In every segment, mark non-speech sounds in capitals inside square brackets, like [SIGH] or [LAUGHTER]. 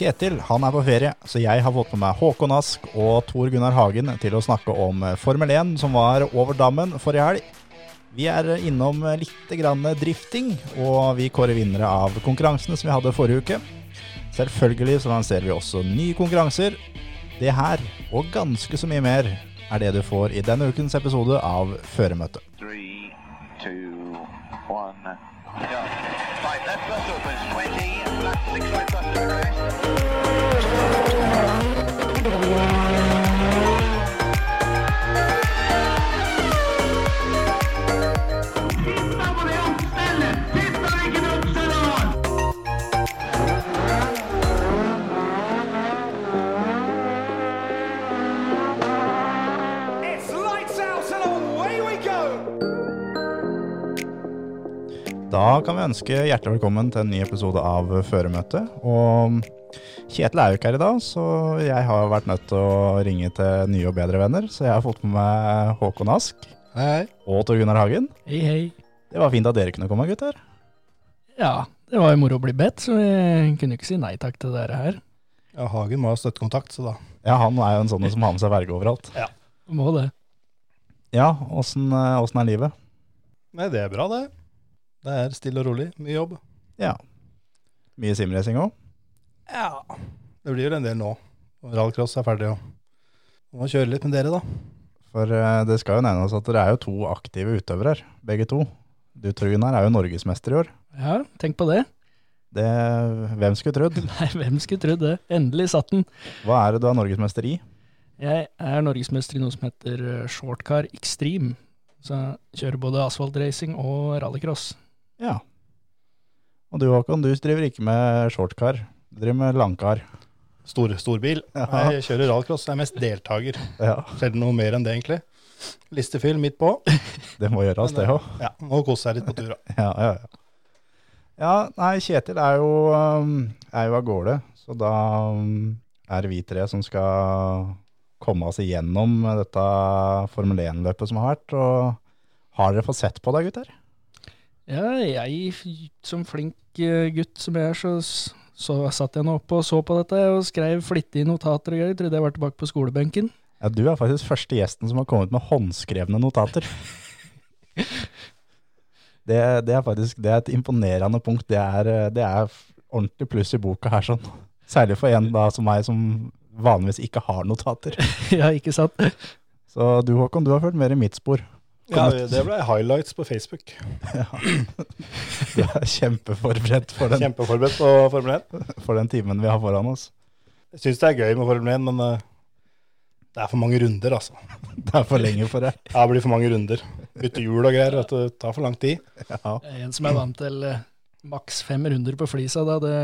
Kjetil han er på ferie, så jeg har fått med meg Håkon Ask og Tor Gunnar Hagen til å snakke om Formel 1 som var over dammen forrige helg. Vi er innom litt grann drifting, og vi kårer vinnere av konkurransene som vi hadde forrige uke. Selvfølgelig så lanserer vi også nye konkurranser. Det her, og ganske så mye mer, er det du får i denne ukens episode av Føremøtet. Three, two, one. Go. Right, left bus opens 20, left six right bus to the crest. Da kan vi ønske hjertelig velkommen til en ny episode av Føremøtet. Og Kjetil er jo ikke her i dag, så jeg har vært nødt til å ringe til nye og bedre venner. Så jeg har fått med meg Håkon Ask Hei. og Tor Gunnar Hagen. Hei, hei. Det var fint at dere kunne komme, gutter. Ja, det var jo moro å bli bedt, så vi kunne ikke si nei takk til dere her. Ja, Hagen må ha støttekontakt, så da. Ja, han er jo en sånn som har med seg verge overalt. Ja, Må det. Ja, åssen eh, åssen er livet? Nei, det er bra, det. Det er stille og rolig. Mye jobb. Ja. Mye simracing òg? Ja. Det blir vel en del nå. Rallcross er ferdig, og må kjøre litt med dere, da. For eh, det skal jo nevnes at dere er jo to aktive utøvere her, begge to. Du, Tor her er jo norgesmester i år. Ja, tenk på det. Det, hvem skulle trodd? [LAUGHS] Nei, hvem skulle trodd det? Endelig satt den. Hva er det du er norgesmester i? Jeg er norgesmester i noe som heter eh, Shortcar Extreme. Så jeg kjører både asfaltracing og rallycross. Ja. Og du Håkon, du driver ikke med shortcar. Du driver med langkar. Stor, storbil. Ja. Jeg kjører rallcross, jeg er mest deltaker. Ja, Sjelden noe mer enn det, egentlig. Listefyll midt på. det må gjøres, det òg. Ja, Må kose seg litt på tur, da. Ja, ja, ja. Ja, nei, Kjetil er jo, um, er jo av gårde, så da um, er det vi tre som skal komme oss igjennom dette Formel 1-løpet som har vært. Og har dere fått sett på det, gutter? Ja, jeg som flink eh, gutt som jeg er, så, så satt jeg nå oppe og så på dette og skrev flittige notater og greier. Trodde jeg var tilbake på skolebenken. Ja, Du er faktisk første gjesten som har kommet med håndskrevne notater. [LAUGHS] Det, det er faktisk det er et imponerende punkt. Det er, det er ordentlig pluss i boka her. sånn. Særlig for en da som meg, som vanligvis ikke har notater. [LAUGHS] ja, ikke sant? Så du Håkon, du har fulgt mer i mitt spor. Ja, Det ble highlights på Facebook. [LAUGHS] [LAUGHS] Du er kjempeforberedt for den, Kjempeforberedt på Formel 1. for den timen vi har foran oss. Jeg syns det er gøy med Formel 1, men eh, det er for mange runder, altså. [LAUGHS] Det er for lenge for deg. Ja, det blir for mange runder. Bytte hjul og greier. vet du, Det tar for lang tid. Ja. En som er vant til eh, maks fem runder på flisa, da, det,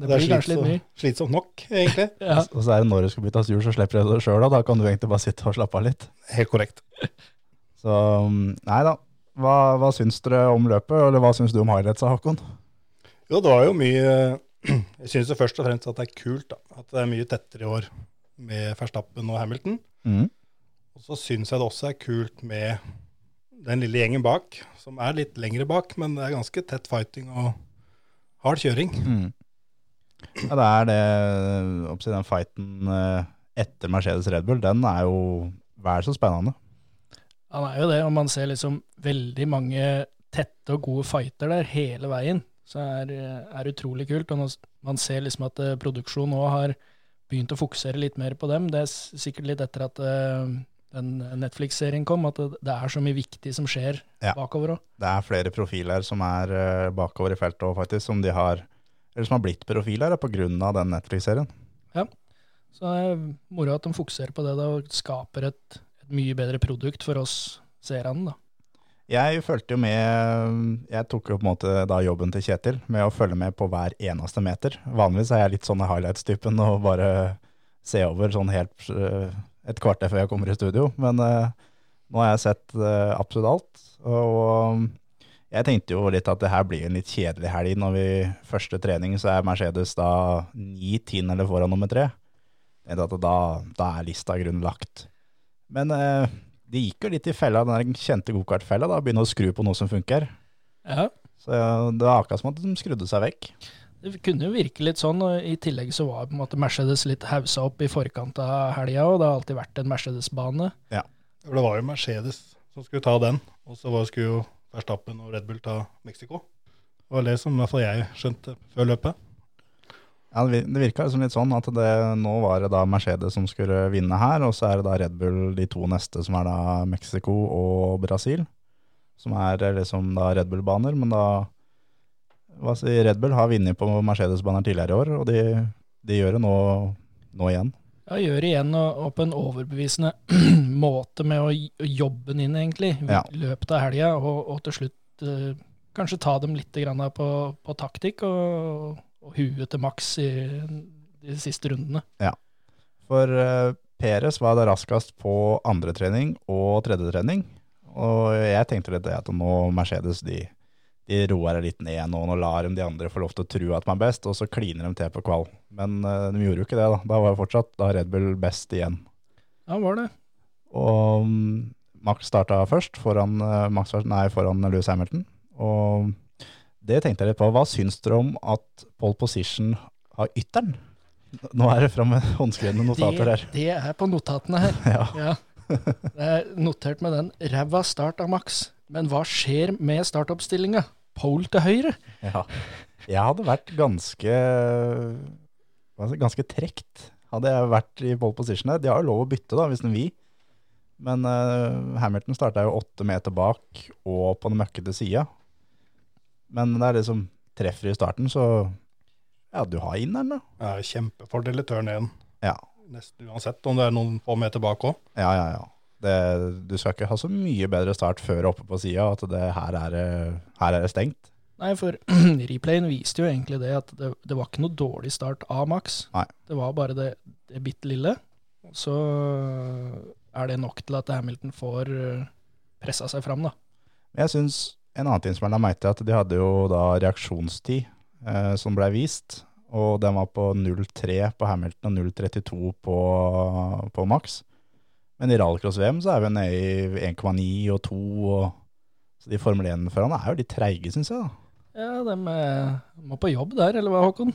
det, Det er blir kanskje litt mye. slitsomt, nok, egentlig. Ja. Og så er det når du skal byttes hjul, så slipper du det sjøl. Da kan du egentlig bare sitte og slappe av litt. Helt korrekt. Så um, nei da. Hva, hva syns dere om løpet, eller hva syns du om highlightsa, Håkon? Jo, det var jo mye [CLEARS THROAT] Jeg syns først og fremst at det er kult da, at det er mye tettere i år med Verstappen og Hamilton. Mm. Og så syns jeg det også er kult med den lille gjengen bak, som er litt lengre bak, men det er ganske tett fighting og hard kjøring. Mm. Ja, det er det Den fighten eh, etter Mercedes Red Bull, den er jo vel så spennende. Han er jo det, og man ser liksom veldig mange tette og gode fighter der hele veien. Så er er utrolig kult. Og man ser liksom at eh, produksjonen nå har begynt å fokusere litt mer på dem. Det er sikkert litt etter at eh, den Netflix-serien kom, at det, det er så mye viktig som skjer Ja. bakover òg. Det er flere profiler som er eh, bakover i feltet òg, faktisk, som de har eller som har blitt profiler av den Netflix-serien. Ja, Så det er moro at de fokuserer på det da, og skaper et mye bedre produkt for oss seerne. da. Jeg fulgte jo med Jeg tok jo på en måte da jobben til Kjetil med å følge med på hver eneste meter. Vanligvis er jeg litt sånn highlights-typen og bare se over sånn helt eh, et kvarter før jeg kommer i studio. Men eh, nå har jeg sett eh, absolutt alt. Og jeg tenkte jo litt at det her blir en litt kjedelig helg. Når vi første trening så er Mercedes da ni tiendedeler foran nummer tre. Da, da er lista i grunnen lagt. Men eh, det gikk jo litt i fella, den kjente gokartfella, da, begynne å skru på noe som funker. Ja, Så ja, det var akkurat som at de skrudde seg vekk. Det kunne jo virke litt sånn, og i tillegg så var på en måte Mercedes litt hausa opp i forkant av helga, og det har alltid vært en Mercedes-bane. For det var jo Mercedes som skulle ta den, og så var- skulle jo Verstappen og Red Bull ta Mexico. Det var det som i hvert fall jeg skjønte før løpet. Ja, det vir- det virka liksom litt sånn at det, nå var det da Mercedes som skulle vinne her, og så er det da Red Bull de to neste, som er da Mexico og Brasil. Som er eh, liksom da Red Bull-baner, men da hva si, Red Bull har vunnet på Mercedes-baner tidligere i år, og de, de gjør det nå, nå igjen. Ja, gjør det igjen og, og på en overbevisende [CLEARS THROAT] måte med å jobbe den inn, egentlig, i Ja. løpet av helga, og, og til slutt eh, kanskje ta dem litt grann på, på taktikk og, og huet til maks i de siste rundene. Ja, For uh, Peres var da raskest på andre trening og tredje trening, og jeg tenkte litt det at nå Mercedes de, de roer det litt ned nå, nå lar de de andre få lov til å tro at de er best, og så kliner de til på kval. Men uh, de gjorde jo ikke det da, da var jo fortsatt da Red Bull best igjen. Ja, var det. Og um, Max starta først foran, uh, Max, nei, foran Lewis Hamilton, og det tenkte jeg litt på. Hva syns dere om at pole position har ytteren? Nå er det fram med håndskrevne notater det, her. det er på notatene her. [LAUGHS] Ja. Ja. Det er notert med den ræva start av Max. Men hva skjer med startoppstillinga? Pole til høyre? Ja. Jeg hadde vært ganske ganske trekt hadde jeg vært i pole position. De har jo lov å bytte da, hvis den vil. Men uh, Hamilton starta jo åtte meter bak og på den møkkete sida. Men det er det som treffer i starten, så ja, du har inneren, da. Det er kjempefordel i turn 1, Ja, nesten uansett om det er noen få meter bak òg. ja, ja. ja. Det, du skal ikke ha så mye bedre start før oppe på sida, at det her er, her er det stengt. Nei, for [CLEARS THROAT] replayen viste jo egentlig det at det, det var ikke noe dårlig start av Max. Nei. Det var bare det, det bitte lille. Så er det nok til at Hamilton får eh, pressa seg fram, da. Jeg syns en annen ting som jeg la merke til, at de hadde jo da reaksjonstid eh, som ble vist. Og den var på 0,3 på Hamilton og 0,32 på, på Max. Men i rallycross-VM så er vi nede i 1,9 og 2. Og, så de Formel 1-førerne er jo litt treige, syns jeg. da. Ja, de eh, må på jobb der, eller hva, Håkon?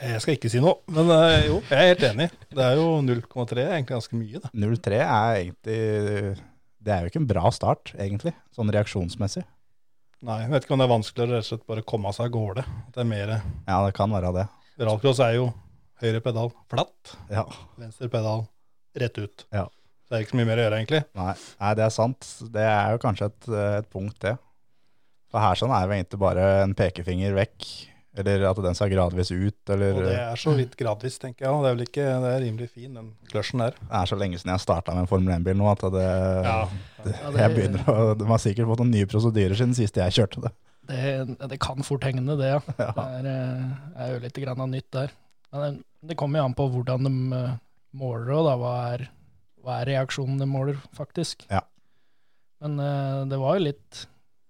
Jeg skal ikke si noe, men eh, jo, jeg er helt enig. Det er jo 0,3 er egentlig ganske mye, da. 0,3 er egentlig Det er jo ikke en bra start, egentlig, sånn reaksjonsmessig. Nei, jeg vet ikke om det er vanskeligere rett og slett bare komme seg av gårde. Det er mer Ja, det kan være det. Rallcross er jo høyre pedal flatt, Ja, venstre pedal rett ut. Ja. Så det er ikke så mye mer å gjøre, egentlig. Nei, nei, det er sant. Det er jo kanskje et, et punkt, det. For her sånn er det jo egentlig bare en pekefinger vekk, eller at den skal gradvis ut, eller Og det er så vidt gradvis, tenker jeg. Og det er vel ikke Det er rimelig fin, den clutchen der. Det er så lenge siden jeg starta med en Formel 1-bil nå at det, Ja. det, det- jeg begynner å De har sikkert fått noen nye prosedyrer siden sist jeg kjørte det. Det, det kan fort hende, det, ja. Ja. Det er, eh, er jo litt grann av nytt der. Men det, kommer jo an på hvordan de eh, måler òg, da. Hva er, hva er reaksjonen de måler, faktisk. Ja. Men eh, det var jo litt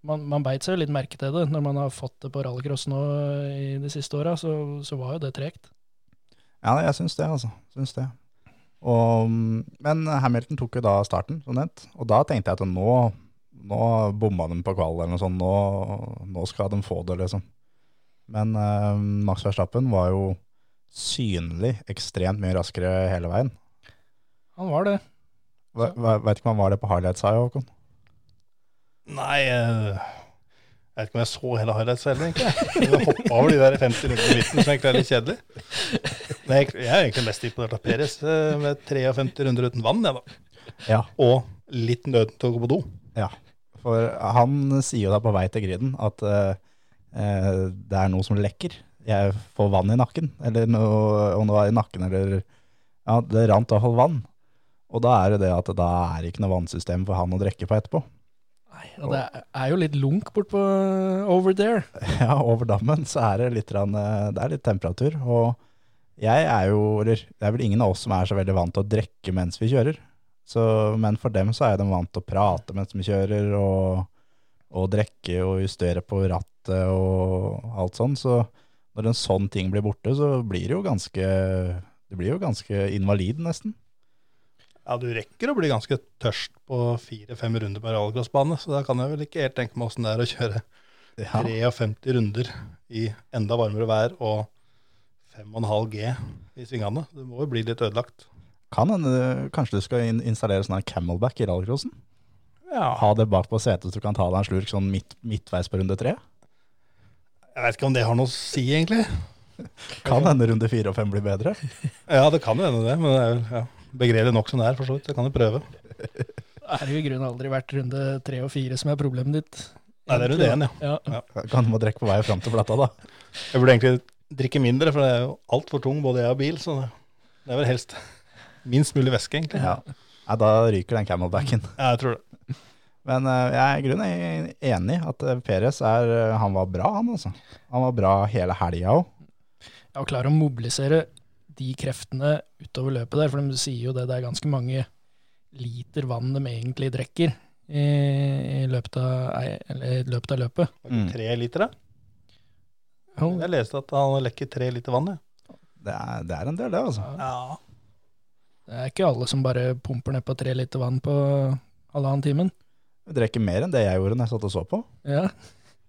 Man, man beit seg jo litt merke til det. Når man har fått det på rallycross nå eh, i de siste åra, så, så var jo det tregt. Ja, jeg syns det, altså. Syns det. Og, men Hamilton tok jo da starten, som nevnt. Og da tenkte jeg at nå, nå bomma de på kvall eller noe sånt. Nå, nå skal de få det, liksom. Men eh, Max Verstappen var jo synlig ekstremt mye raskere hele veien. Han var det. Vet ikke om han var det på highlights her, Håkon? Nei, eh, jeg vet ikke om jeg så hele highlights heller, egentlig. Jeg hoppa over de der 50 rundene i midten, som egentlig er litt kjedelig. Men jeg, jeg er egentlig mest imponert av Peres eh, med 53 runder uten vann, jeg, da. Ja. Og litt nøden til å gå på do. Ja, for han sier jo da på vei til griden at uh, det er noe som lekker. Jeg får vann i nakken, eller noe, om det var i nakken, eller ja, det rant hvert fall vann. Og da er det det at da er det ikke noe vannsystem for han å drikke på etterpå. Nei, og det er jo litt lunk bortpå over there. [LAUGHS] Ja, over dammen så er det litt, eh, det er litt temperatur, og jeg er jo, eller det er vel ingen av oss som er så veldig vant til å drikke mens vi kjører. Så, men for dem så er de vant til å prate mens de kjører, og, og drikke og justere på rattet og alt sånn. Så når en sånn ting blir borte, så blir det jo ganske, det blir jo ganske invalid nesten. Ja, du rekker å bli ganske tørst på fire-fem runder på rallycrossbane, så da kan jeg vel ikke helt tenke meg åssen det er å kjøre Ja. 53 runder i enda varmere vær og 5,5 G i svingene. Det må jo bli litt ødelagt. Kan hende kanskje du skal installere sånn her camelback i rallycrossen? Ja. Ha det bak på setet så du kan ta deg en slurk sånn midt, midtveis på runde tre? Jeg vet ikke om det har noe å si, egentlig. [LAUGHS] Kan hende runde fire og fem blir bedre? Ja, det kan jo hende det, men det er jo ja, begredelig nok som det er, for så vidt. Jeg kan jo prøve. Det er jo i grunnen aldri vært runde tre og fire som er problemet ditt. Nei, det er runde én, ja. ja. Kan du må drikke på vei fram til flata, da. Jeg burde egentlig drikke mindre, for det er jo altfor tung, både jeg og bil. Så det er vel helst minst mulig væske, egentlig. Ja. ja, da ryker den camelbacken. Ja, jeg tror det. Men eh, jeg er i grunnen enig i at Peres er, eh, han var bra, han altså. Han var bra hele helga òg. Ja, å klare å mobilisere de kreftene utover løpet der, for de sier jo det, det er ganske mange liter vann de egentlig drikker i, i, løpet, av, eller, i løpet av løpet. Mm. tre liter, da? Jeg leste at han lekker tre liter vann, Ja. Det, er- det er en del, det, altså. Ja. Det er ikke alle som bare pumper ned på tre liter vann på halvannen timen. Vi drikker mer enn det jeg gjorde når jeg satt og så på. Ja.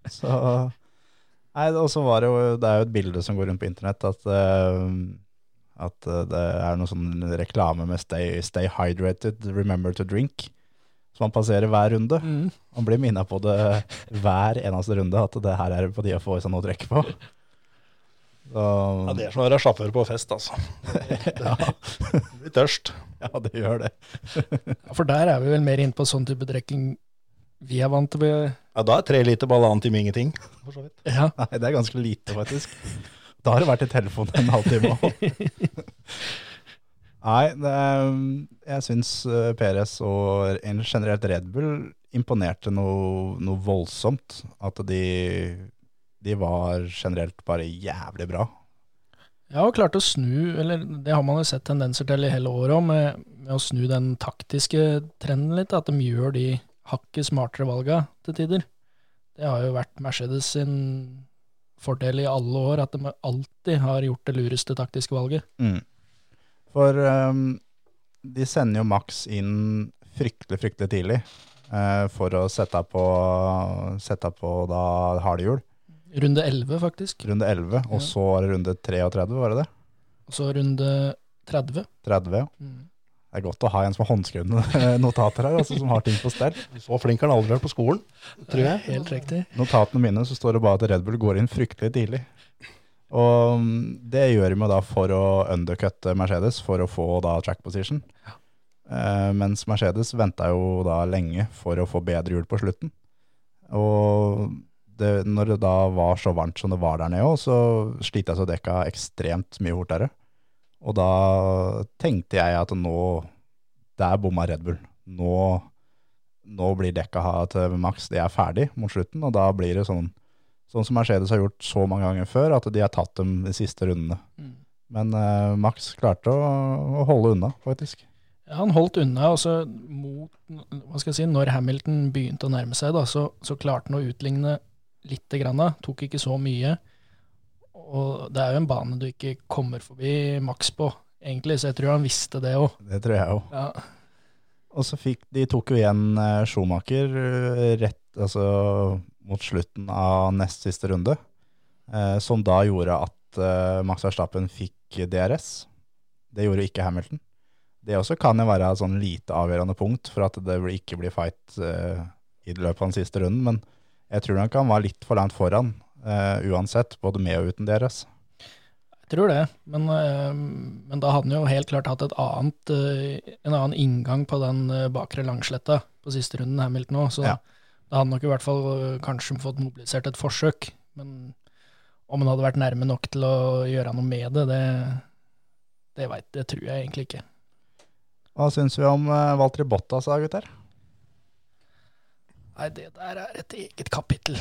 Så Nei, og så var det jo Det er jo et bilde som går rundt på internett at eh, at eh, det er noe sånn reklame med stay, 'Stay hydrated, remember to drink'. Som man passerer hver runde. Mm. Man blir minnet på det hver eneste runde, at det her er på tide å få i seg noe å drikke på. Så, ja, det er som å være sjåfør på fest, altså. [LAUGHS] ja, Du blir tørst. ja, det gjør det. [LAUGHS] Ja, For der er vi vel mer inne på sånn type drikking vi er vant til. Ja, da er tre liter på annet time ingenting. For så vidt. Ja. Nei, det er ganske lite, faktisk. Da har det vært i telefonen en halvtime òg. [LAUGHS] Nei, det, jeg syns eh, Perez og en generelt Red Bull imponerte noe, noe voldsomt. At de, de var generelt bare jævlig bra. Ja, og klarte å snu, eller det har man jo sett tendenser til i hele året òg, med, med å snu den taktiske trenden litt. At de gjør de hakket smartere valga til tider. Det har jo vært Mercedes sin fordel i alle år, at de alltid har gjort det lureste taktiske valget. Mm. For um, de sender jo Max inn fryktelig, fryktelig tidlig uh, for å sette på, sette på da hardhjul. Runde 11, faktisk. Runde 11, og Ja. så var det runde 33, var det det? Og så runde 30. 30, ja. Mm. Det er godt å ha en som har håndskrevne notater her, altså, som har ting på stell. Så flink har han aldri vært på skolen, tror jeg. Helt riktig. Notatene mine så står det bare at Red Bull går inn fryktelig tidlig. Og mm, det gjør vi da for å undercutte Mercedes, for å få da track position. Eh, mens Mercedes venta jo da lenge for å få bedre hjul på slutten. Og det, når det da var så varmt som det var der nede òg, så slita jo dekka ekstremt mye fortere. Og da tenkte jeg at nå Der bomma Red Bull. Nå, nå blir dekka til maks, de er ferdig mot slutten, og da blir det sånn Sånn som Mercedes har gjort så mange ganger før, at de har tatt dem de siste rundene. Mm. Men uh, Max klarte å, å holde unna, faktisk. Ja, han holdt unna, og så mot, hva skal jeg si, når Hamilton begynte å nærme seg, da, så, så klarte han å utligne lite grann, tok ikke så mye. Og det er jo en bane du ikke kommer forbi Max på, egentlig, så jeg tror han visste det òg. Det tror jeg òg. Ja. Og så fikk de tok jo igjen eh, Schumacher eh, rett altså, mot slutten av nest siste runde, eh, som da gjorde at eh, Max Verstappen fikk DRS. Det gjorde ikke Hamilton. Det også kan jo være et sånn lite avgjørende punkt for at det ikke blir fight eh, i løpet av den siste runden, men jeg tror han var litt for langt foran, eh, uansett, både med og uten deres. Jeg tror det, men, eh, men da hadde han jo helt klart hatt et annet, eh, en annen inngang på den bakre langsletta på siste runden Hamilton òg, så Ja. da hadde han nok i hvert fall kanskje fått mobilisert et forsøk. Men om han hadde vært nærme nok til å gjøre noe med det, det, det, vet, det tror jeg egentlig ikke. Hva syns vi om uh, Valtteri Bottas da, gutter? Nei, det der er et eget kapittel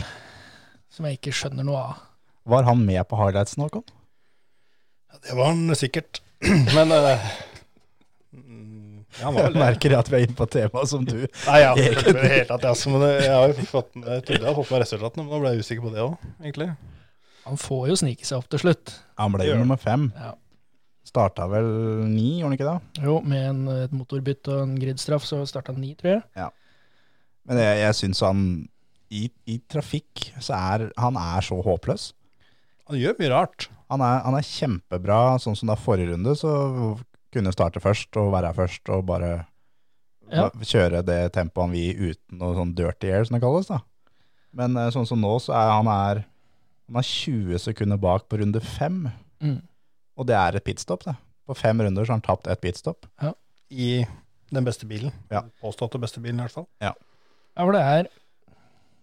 som jeg ikke skjønner noe av. Var han med på highlightsen, Håkon? Ja, det var han sikkert. [CLEARS THROAT] Men mm, ja, han var Jeg merker at vi er inne på temaet tema som du Nei, ja, [LAUGHS] helt tatt, altså, men jeg har jo fått jeg trodde jeg hadde fått med resultatene, men nå ble jeg usikker på det òg, egentlig. Han får jo snike seg opp til slutt. Han ble jo nummer fem. Ja. Starta vel ni, gjorde han ikke det? Jo, med en, et motorbytte og en gridstraff så starta han ni, tror jeg. Ja. Men jeg, jeg syns han i, i trafikk så er han er så håpløs. Han gjør mye rart. Han er, han er kjempebra, sånn som da forrige runde, så kunne starte først og være her først og bare Ja. kjøre det tempoet han vil uten noe sånn dirty air, som det kalles. da. Men eh, sånn som nå, så er han er, han er 20 sekunder bak på runde fem, Mm. og det er et pitstop. det. På fem runder så har han tapt ett pitstop. I den beste bilen. Ja. Påståtte beste bilen, i hvert fall. Ja, ja, for det er ja,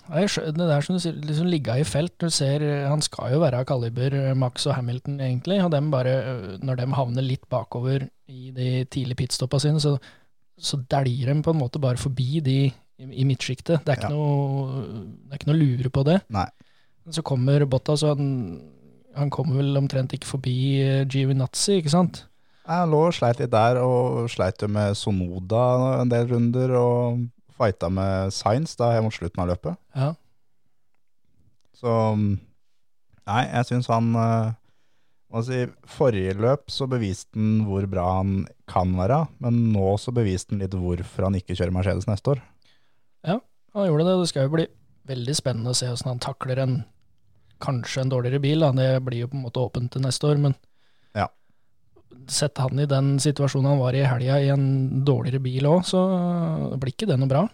Det der som du sier, liksom ligga i felt. Du ser, Han skal jo være av kaliber eh, Max og Hamilton, egentlig. Og dem bare, eh, når de havner litt bakover i de tidlige pitstoppa sine, så, så dæljer de på en måte bare forbi de i, midtsjiktet. Det, Ja. det er ikke noe lure på det. Nei. Så kommer Bottas, og han, han kommer vel omtrent ikke forbi eh, Giovinazzi, ikke sant? Han lå og sleit litt der, og sleit jo med Sonoda en del runder, og fighta med Science da mot slutten av løpet. Ja. Så nei, jeg syns han eh, hva si, Forrige løp så beviste han hvor bra han kan være, men nå så beviste han litt hvorfor han ikke kjører Mercedes neste år. Ja, Han gjorde det. Det skal jo bli veldig spennende å se hvordan han takler en kanskje en dårligere bil. Da. Det blir jo på en måte åpent til neste år, men. Sett han i den situasjonen han var i helga, i en dårligere bil òg, så blir ikke det noe bra.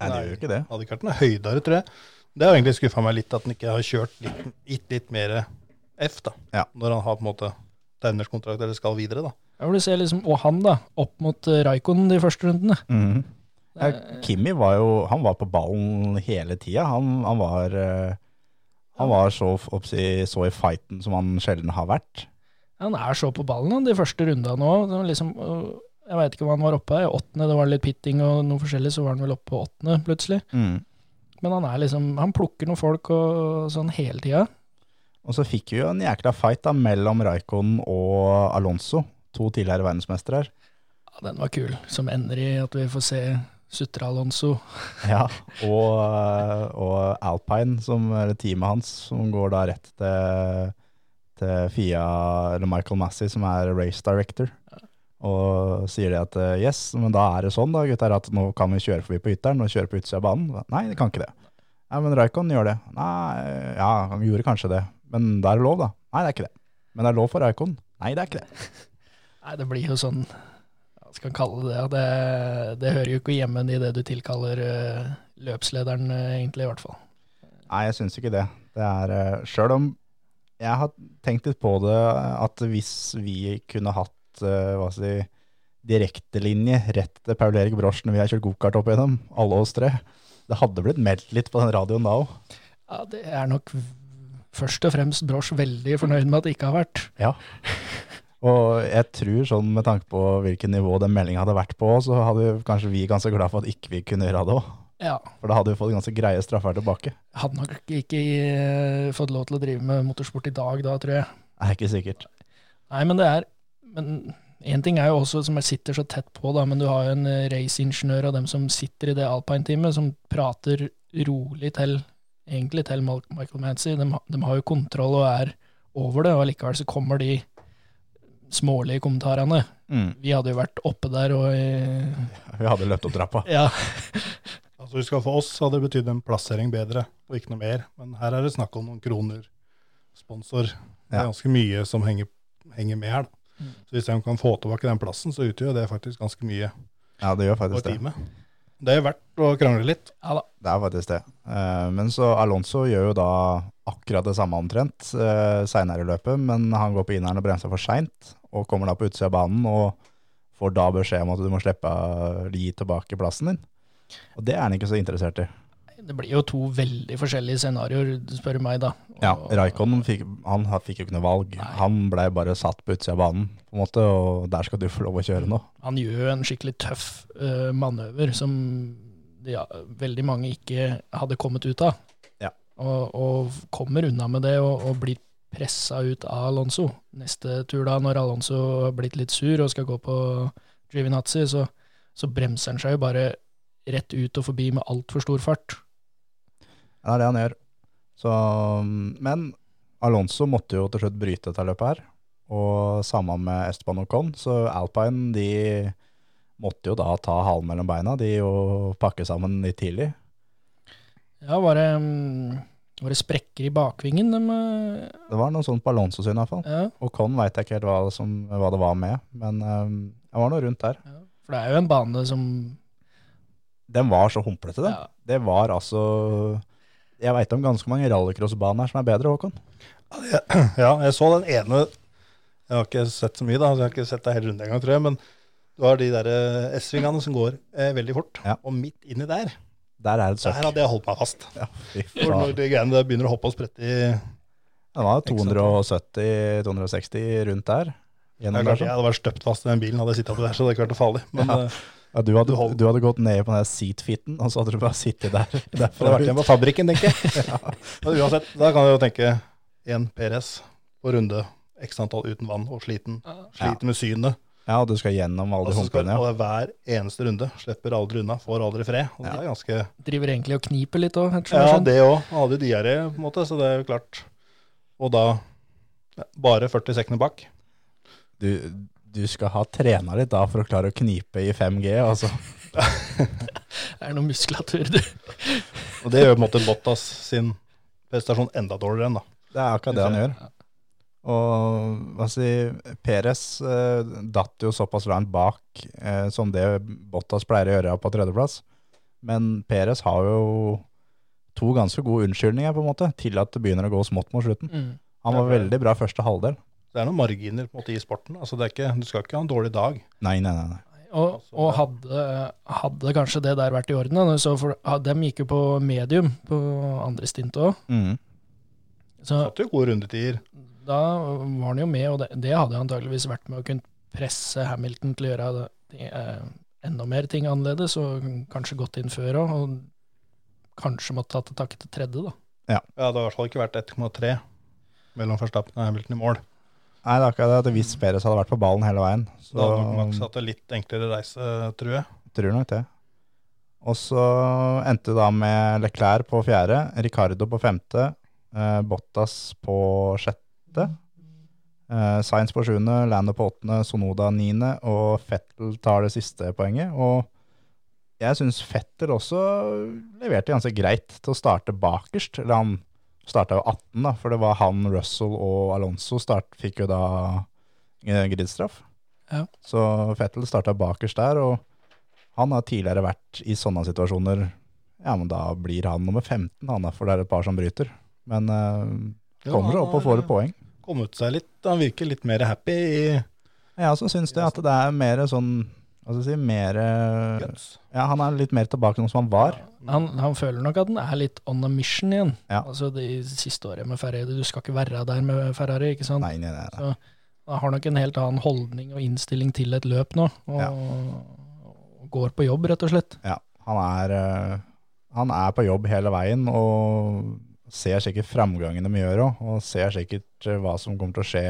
Nei, det gjør ikke det. Hadde ikke vært noe høydere, tror jeg. Det har egentlig skuffa meg litt at han ikke har kjørt litt, gitt litt mer F, da. Ja. Når han har på en måte tegnerskontrakt eller skal videre, da. Jeg du ser liksom, Og han, da, opp mot Raikon de første rundene. Mhm. Ja, Eh, Kimi var jo han var på ballen hele tida. Han, han var eh, han var så, oppsi, så i fighten som han sjelden har vært. Han er så på ballen de første rundene òg. Liksom, øh, jeg veit ikke hva han var oppe i. Åttende, det var litt pitting og noe forskjellig, så var han vel oppe på åttende plutselig. Mm. Men han er liksom, han plukker noen folk og sånn hele tida. Og så fikk vi jo en jækla fight da mellom Raikkonen og Alonso, to tidligere verdensmestere. Ja, den var kul, som ender i at vi får se Sutre Alonso. [LAUGHS] Ja, og, eh, og Alpine, som er teamet hans, som går da rett til, til Fia, eller Michael Massey, som er race director. Og sier det at eh, yes, men da er det sånn da, gutter, at nå kan vi kjøre forbi på ytteren og kjøre på utsida av banen. Nei, det kan ikke det. Nei, men Raikon gjør det. Nei, ja, han gjorde kanskje det. Men da er det lov, da. Nei, det er ikke det. Men det er lov for Raikon. Nei, det er ikke det. [LAUGHS] Nei, det blir jo sånn Hva skal en kalle det? Det, det hører jo ikke hjemme i det du tilkaller øh, løpslederen, øh, egentlig, i hvert fall. Nei, jeg syns ikke det. Det er Sjøl om jeg har tenkt litt på det, at hvis vi kunne hatt uh, hva si, direktelinje rett til Paul Erik Brosch når vi har kjørt gokart opp igjennom, alle oss tre, det hadde blitt meldt litt på den radioen da òg. Ja, det er nok først og fremst Brosch veldig fornøyd med at det ikke har vært. Ja. Og jeg tror sånn med tanke på hvilket nivå den meldinga hadde vært på, så hadde kanskje vi ganske glad for at ikke vi kunne gjøre det òg. Ja, For da hadde vi fått ganske greie straffer tilbake. Hadde nok ikke eh, fått lov til å drive med motorsport i dag, da, tror jeg. Det er ikke sikkert. Nei, men det er Men én ting er jo også som jeg sitter så tett på, da, men du har jo en eh, raceingeniør og dem som sitter i det alpine-teamet, som prater rolig til egentlig til Michael Mancy. De, de har jo kontroll og er over det, og likevel så kommer de smålige kommentarene. Mm. Vi hadde jo vært oppe der og eh, [LAUGHS] Vi hadde løpt opp trappa. Ja. [LAUGHS] Altså, husk at For oss hadde det betydd en plassering bedre, og ikke noe mer. Men her er det snakk om noen kroner. Sponsor. Det er Ja. ganske mye som henger, henger med her. da. Mm. Så hvis de kan få tilbake den plassen, så utgjør det faktisk ganske mye Ja, det gjør faktisk det. teamet. Det er verdt å krangle litt. ja da. Det er faktisk det. Eh, Men så Alonso gjør jo da akkurat det samme omtrent uh, seinere i løpet, men han går på inneren og bremser for seint, og kommer da på utsida av banen og får da beskjed om at du må slippe å gi tilbake plassen din. Og det er han ikke så interessert i. Det blir jo to veldig forskjellige scenarioer, spør du meg, da. Ja, Raikon fikk, han fikk jo ikke noe valg. Nei. Han blei bare satt på utsida av banen, på en måte, og der skal du få lov å kjøre nå. han gjør en skikkelig tøff uh, manøver som ja, veldig mange ikke hadde kommet ut av. Ja. Og, og kommer unna med det og, og blir pressa ut av Alonso. Neste tur da, når Alonso har blitt litt sur og skal gå på Drivinazzi, så, så bremser han seg jo bare rett ut og forbi med altfor stor fart. Ja, det er det han gjør. Så, men Alonso måtte jo til slutt bryte dette løpet her, og sammen med Esteban Ocon, så Alpine de måtte jo da ta halen mellom beina, de jo pakke sammen litt tidlig. Ja, var det, mm, var det sprekker i bakvingen? De, eh, Det var noe sånt på Alonso sin i hvert fall. ja, Og Con veit jeg ikke helt hva, som, hva det var med, men um, det var noe rundt der. ja. For det er jo en bane som Den var så humplete, den. ja, Det var altså Jeg veit om ganske mange rallycrossbaner som er bedre, Håkon. [CLEARS THROAT] Ja, jeg så den ene Jeg har ikke sett så mye, da. så Jeg har ikke sett det hele rundt engang, tror jeg. Men du har de der eh, S-svingene som går eh, veldig fort. Ja. Og midt inni der, Der er det søkk. der hadde jeg holdt meg fast. Ja, For når de greiene der begynner å hoppe og sprette i Det var 270-260 rundt der. Gjennom der, klart, sånn. Jeg hadde vært støpt fast i den bilen, hadde jeg sittet oppi der, så det hadde ikke vært noe farlig. Men Ja. Ja, du, hadde, Du hadde gått ned på den der seatfitten, og så hadde du bare sittet der. [LAUGHS] det hadde vært igjen på fabrikken, tenker jeg. [LAUGHS] Men uansett, da kan du jo tenke én PRS på runde x antall uten vann og sliten. Sliter med synet. Ja, og du skal gjennom alle de humpene. Ja. og hver eneste runde. Slipper aldri unna, får aldri fred. Og det er ganske driver egentlig og kniper litt òg, Ja, det òg. Hadde diaré, på en måte, så det er jo klart. Og da bare 40 sekunder bak. Du, du skal ha trena litt da for å klare å knipe i 5G, altså. [LAUGHS] Det er noe muskulatur, du. Og det gjør på en måte Bottas sin prestasjon enda dårligere enn, da. Det er akkurat det han gjør. Og hva si, Peres eh, datt jo såpass langt bak eh, som det Bottas pleier å gjøre på tredjeplass. Men Peres har jo to ganske gode unnskyldninger på en måte, til at det begynner å gå smått mot slutten. Mm. Han var veldig bra første halvdel. Det er noen marginer på en måte i sporten. Altså, det er ikke, du skal ikke ha en dårlig dag. Nei, nei, nei. nei. Og, og hadde, hadde kanskje det der vært i orden, da, så for, ja, dem gikk jo på medium på andre stint òg. Mm. Så Satt jo gode rundetider. da var han jo med, og det, det hadde antageligvis vært med å kunne presse Hamilton til å gjøre det, eh, enda mer ting annerledes, og kanskje gått inn før òg, og kanskje måtte tatt til takke til tredje, da. Ja, det har i hvert fall ikke vært 1,3 mellom Verstappen og Hamilton i mål. Nei, det er akkurat det at hvis Perez hadde vært på ballen hele veien, så Da hadde nok Max hatt en litt enklere reise, tror jeg. tror nok det. Og så endte det da med Leclerc på fjerde, Ricardo på femte, eh, Bottas på sjette, eh, Sainz på sjuende, Lando på åttende, Sonoda niende, og Fettel tar det siste poenget. Og jeg syns Fettel også leverte ganske greit til å starte bakerst. Eller han starta jo 18, da, for det var han, Russell og Alonso start, fikk jo da eh, gridstraff. Ja. Så Fettel starta bakerst der, og han har tidligere vært i sånne situasjoner. Ja, men da blir han nummer 15, han da, for det er et par som bryter. Men uh, kommer seg opp og får et poeng. Kommet seg litt. Han virker litt mer happy i Jeg også syns det, at det er mer sånn Jeg si, mer guts. Ja, han er litt mer tilbake nå som han var. Han, han føler nok at han er litt on a mission igjen. Ja. Altså det siste året med Ferrari. Du skal ikke være der med Ferrari, ikke sant? Nei, nei, nei. nei. Så han har nok en helt annen holdning og innstilling til et løp nå, og, Ja. og går på jobb, rett og slett. Ja, han er, eh, han er på jobb hele veien og ser sikkert framgangen de gjør òg, og ser sikkert eh, hva som kommer til å skje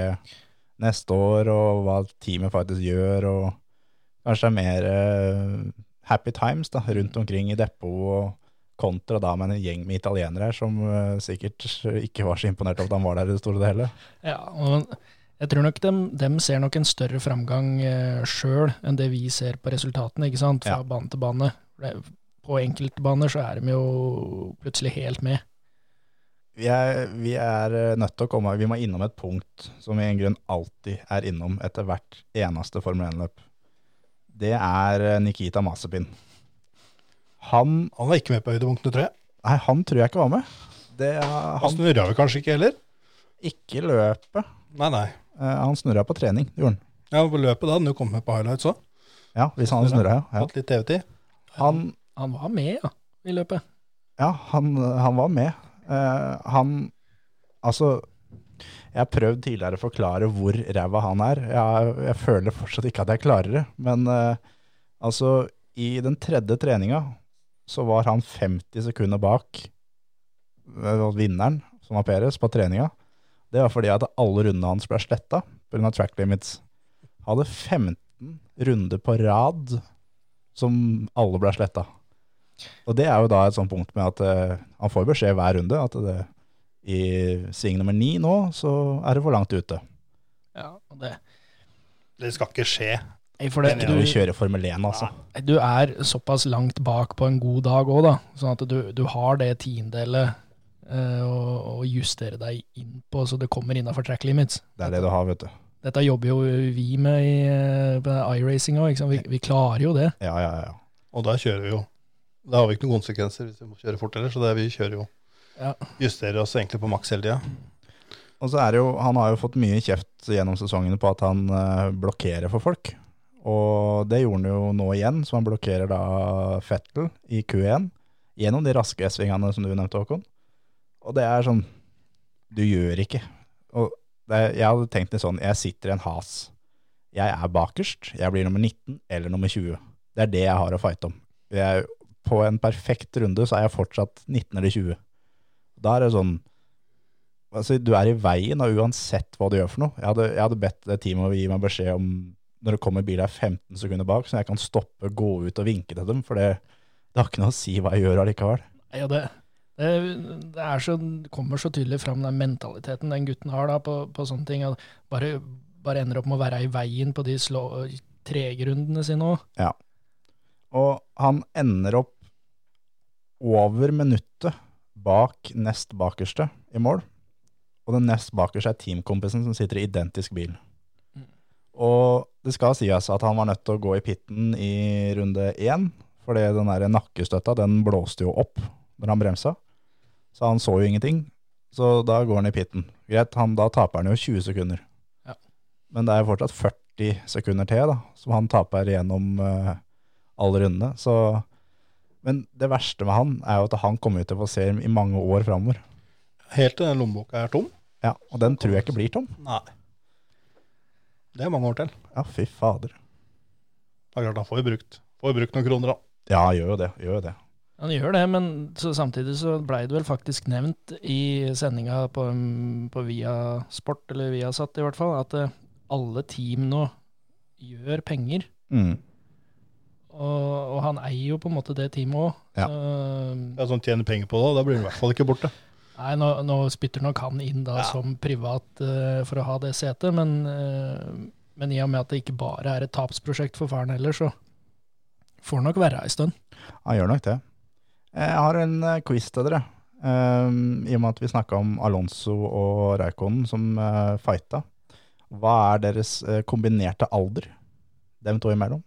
neste år, og hva teamet faktisk gjør, og kanskje det er mer uh, happy times da, rundt omkring i depot, kontra da med en gjeng med italienere som uh, sikkert ikke var så imponert over at han var der i det store og hele. Ja, og jeg tror nok dem, dem ser nok en større framgang uh, sjøl enn det vi ser på resultatene, ikke sant, fra Ja. bane til bane. På enkeltbaner så er de jo plutselig helt med. Vi er, vi er nødt til å komme, vi må innom et punkt som vi i en grunn alltid er innom etter hvert eneste Formel 1-løp. Det er eh, Nikita Masepin. Han, Han var ikke med på høydepunktene, tror jeg. nei, han tror jeg ikke var med. Det, er- Han han snurra vel kanskje ikke heller? ikke løpet. Nei, nei. Eh, Han snurra på trening, det gjorde han. Ja, på løpet da, han jo kommet med på highlights òg. Ja, hvis han snurra, ja. ja. Hatt litt TV-tid. Han, Han var med, ja, i løpet. ja, han, han var med. Eh, han, altså, jeg har prøvd tidligere å forklare hvor ræva han er. Jeg, jeg føler fortsatt ikke at jeg klarer det. Men eh, altså, i den tredje treninga så var han 50 sekunder bak eh, vinneren, som var Peres, på treninga. Det var fordi at alle rundene hans ble sletta pga. track limits. Hadde 15 runder på rad som alle ble sletta. Og det er jo da et sånt punkt med at eh, han får beskjed hver runde at det, i sving nummer ni nå, så er det for langt ute. Ja, og det, Det skal ikke skje. For det, du kjører Formel 1, altså. du er såpass langt bak på en god dag òg, da. Sånn at du, du har det tiendelet eh, å, å justere deg inn på, så det kommer innafor track limits. Det er det du har, vet du. Dette jobber jo vi med i eh, iRacing òg. Vi, vi klarer jo det. Ja, ja, ja. Og da kjører vi jo Da har vi ikke noen konsekvenser hvis vi må kjøre fort heller, så det er vi kjører jo Ja. Justerer oss egentlig på maks hele tida. Og så er det jo, han har jo fått mye kjeft gjennom sesongene på at han eh, blokkerer for folk. Og det gjorde han jo nå igjen, så han blokkerer da Fettel i Q1 gjennom de raske S-svingene som du nevnte, Håkon. Og det er sånn, du gjør ikke. Og det, er- jeg hadde tenkt litt sånn, jeg sitter i en has. Jeg er bakerst, jeg blir nummer 19 eller nummer 20. Det er det jeg har å fighte om. Jeg, på en perfekt runde så er jeg fortsatt 19 eller 20. Da er det sånn, altså, du er i veien og uansett hva du gjør for noe. Jeg hadde, jeg hadde bedt det teamet gi meg beskjed om når det kommer bil er 15 sekunder bak, så jeg kan stoppe, gå ut og vinke til dem, for det, det har ikke noe å si hva jeg gjør allikevel. Ja, det, det, det er så, kommer så tydelig fram den mentaliteten den gutten har da på, på sånne ting. Bare, bare ender opp med å være i veien på de slå, tregrundene sine òg. Og han ender opp over minuttet bak nest bakerste i mål. Og den nest bakerste er teamkompisen som sitter i identisk bil. Og det skal sies at han var nødt til å gå i pitten i runde én, fordi den der nakkestøtta den blåste jo opp når han bremsa. Så han så jo ingenting. Så da går han i pitten. Greit, han, da taper han jo 20 sekunder. Ja. Men det er fortsatt 40 sekunder til da, som han taper gjennom uh, alle rundene. Så, men det verste med han er jo at han kommer ut til å få se i mange år framover. Helt til den lommeboka er tom. Ja, og den tror jeg ikke blir tom. Nei. Det er mange år til. Ja, fy fader. Det er klart han får jo brukt, får brukt noen kroner, da. Ja, gjør jo det. Gjør jo det. Han gjør det, men så samtidig så blei det vel faktisk nevnt i sendinga på, på Via Sport, eller Viasat i hvert fall, at eh, alle team nå gjør penger. Mm. Og, og han eier jo på en måte det teamet òg. Ja. Det er sånn tjener penger på det, da blir han i hvert fall ikke borte. Nei, nå, nå spytter nok han inn da Ja. som privat uh, for å ha det setet, men, uh, men i og med at det ikke bare er et tapsprosjekt for faren heller, så får han nok være ei stund. Han gjør nok det. Jeg har en eh, quiz til dere. Um, I og med at vi snakka om Alonso og Raikonen som uh, fighta. Hva er deres kombinerte alder? Dem to imellom?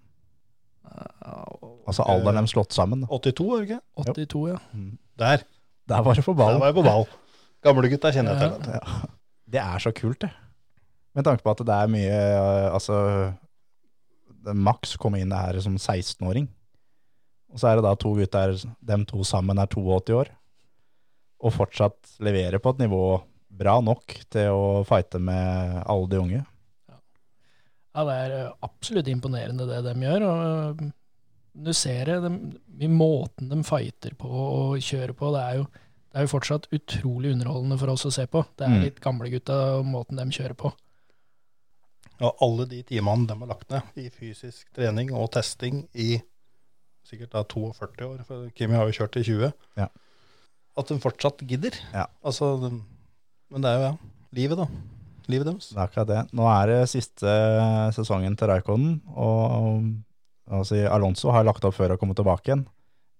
Altså alderen deres slått sammen. 82, er det ikke? 82, ja. Der. Der var det på Der ballen. var jeg på ball. Gamlegutta kjenner jeg til. Ja. Det er så kult, det. Med tanke på at det er mye eh, Altså, Max kom inn her som 16-åring. Og så er det da to gutter, dem to sammen er 82 år. Og fortsatt leverer på et nivå bra nok til å fighte med alle de unge. Ja, det er eh, absolutt imponerende det de gjør. og eh, Du ser det, i måten de fighter på og kjører på. Det er jo, det er jo fortsatt utrolig underholdende for oss å se på. Det er Mm. litt gamlegutta og måten de kjører på. Og alle de timene de har lagt ned i fysisk trening og testing i sikkert da 42 år, for Kimi har jo kjørt i 20, Ja. at de fortsatt gidder. Ja. Altså, men det er jo ja, livet da. Livet deres. Det er akkurat det. Nå er det siste sesongen til Raikonen, og altså, Alonso har lagt opp før å komme tilbake igjen.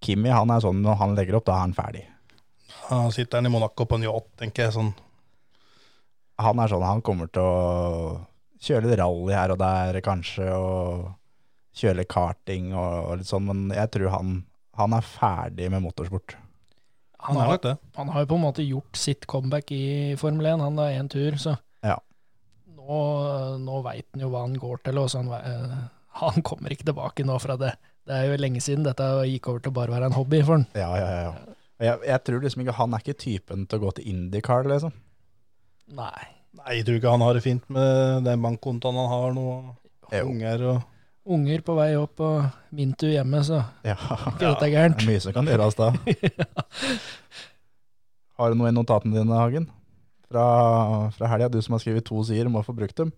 Kimi han er sånn når han legger opp, da er han ferdig. Han sitter han i Monaco på en yacht, tenker jeg sånn. han er sånn, han kommer til å kjøre litt rally her og der kanskje, og kjøre litt karting og, og litt sånn, men jeg tror han, han er ferdig med motorsport. Han Han er har, han har jo på en måte gjort sitt comeback i Formel 1, han da én tur, så. Nå, nå veit han jo hva han går til, og han, eh, [LAUGHS] han kommer ikke tilbake nå fra det. Det er jo lenge siden dette gikk over til bare å være en hobby for han. Ja, ja, ja. ja. Jeg, jeg tror liksom ikke, han er ikke typen til å gå til IndyCar, liksom. Nei. Nei, jeg tror ikke han har det fint med den bankkontoen han har nå. Unger og Unger på vei opp og min tur hjemme, så Ja, [LAUGHS] ikke dette er gærent. Ja, mye som kan gjøres da. [LAUGHS] Har du noe i notatene dine, Hagen? Fra, fra helga, du som har skrevet to sider, må få brukt dem.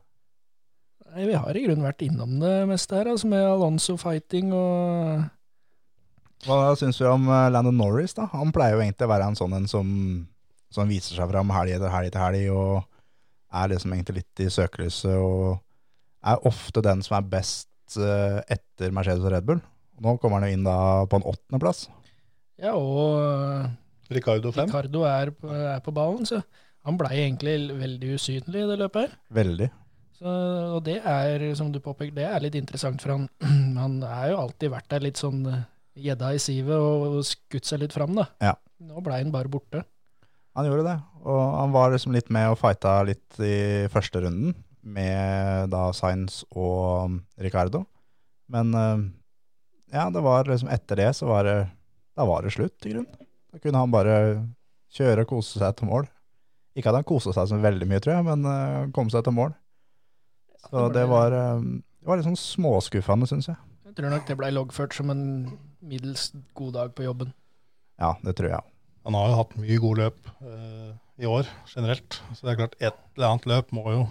Nei, vi har i grunnen vært innom det meste her, altså med Alonso fighting og Hva syns vi om eh, Landon Norris, da? Han pleier jo egentlig å være en sånn en som, som viser seg fram helg etter helg etter helg, og er liksom egentlig litt i søkelyset, og er ofte den som er best eh, etter Mercedes og Red Bull. Nå kommer han jo inn da på en åttendeplass. Ja, og Ricardo Ricardo er på, er på ballen, så han blei egentlig veldig usynlig i det løpet her. Veldig. Så, og det er, som du påpeker, det er litt interessant, for han, [CLEARS THROAT] han er jo alltid vært der litt sånn eh, gjedda i sivet og, skutt seg litt fram, da. Ja. Nå blei han bare borte. Han gjorde det, og han var liksom litt med og fighta litt i første runden med da Sainz og um, Ricardo. Men eh, ja, det var liksom etter det så var det, da var det slutt, i grunnen. Da kunne han bare kjøre og kose seg til mål. Ikke at han kosa seg så veldig mye, tror jeg, men uh, kom seg til mål. Så det var, eh, det var litt sånn småskuffende, syns jeg. Jeg tror nok det blei loggført som en middels god dag på jobben. Ja, det tror jeg. Han har jo hatt mye gode løp eh, i år generelt. Så det er klart, et eller annet løp må jo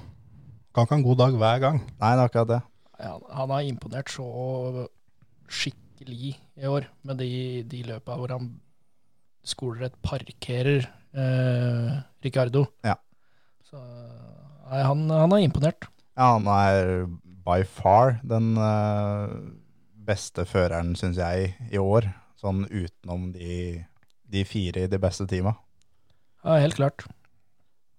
Kan ikke ha en god dag hver gang. Nei, det er akkurat det. Ja, han har imponert så skikkelig i år med de, de løpa hvor han skoler et parkerer eh, Ricardo. Ja. Så nei, han, han er imponert. Ja, han er by far den eh, beste føreren, syns jeg, i år. Sånn utenom de, de fire i de beste teama. Ja, helt klart.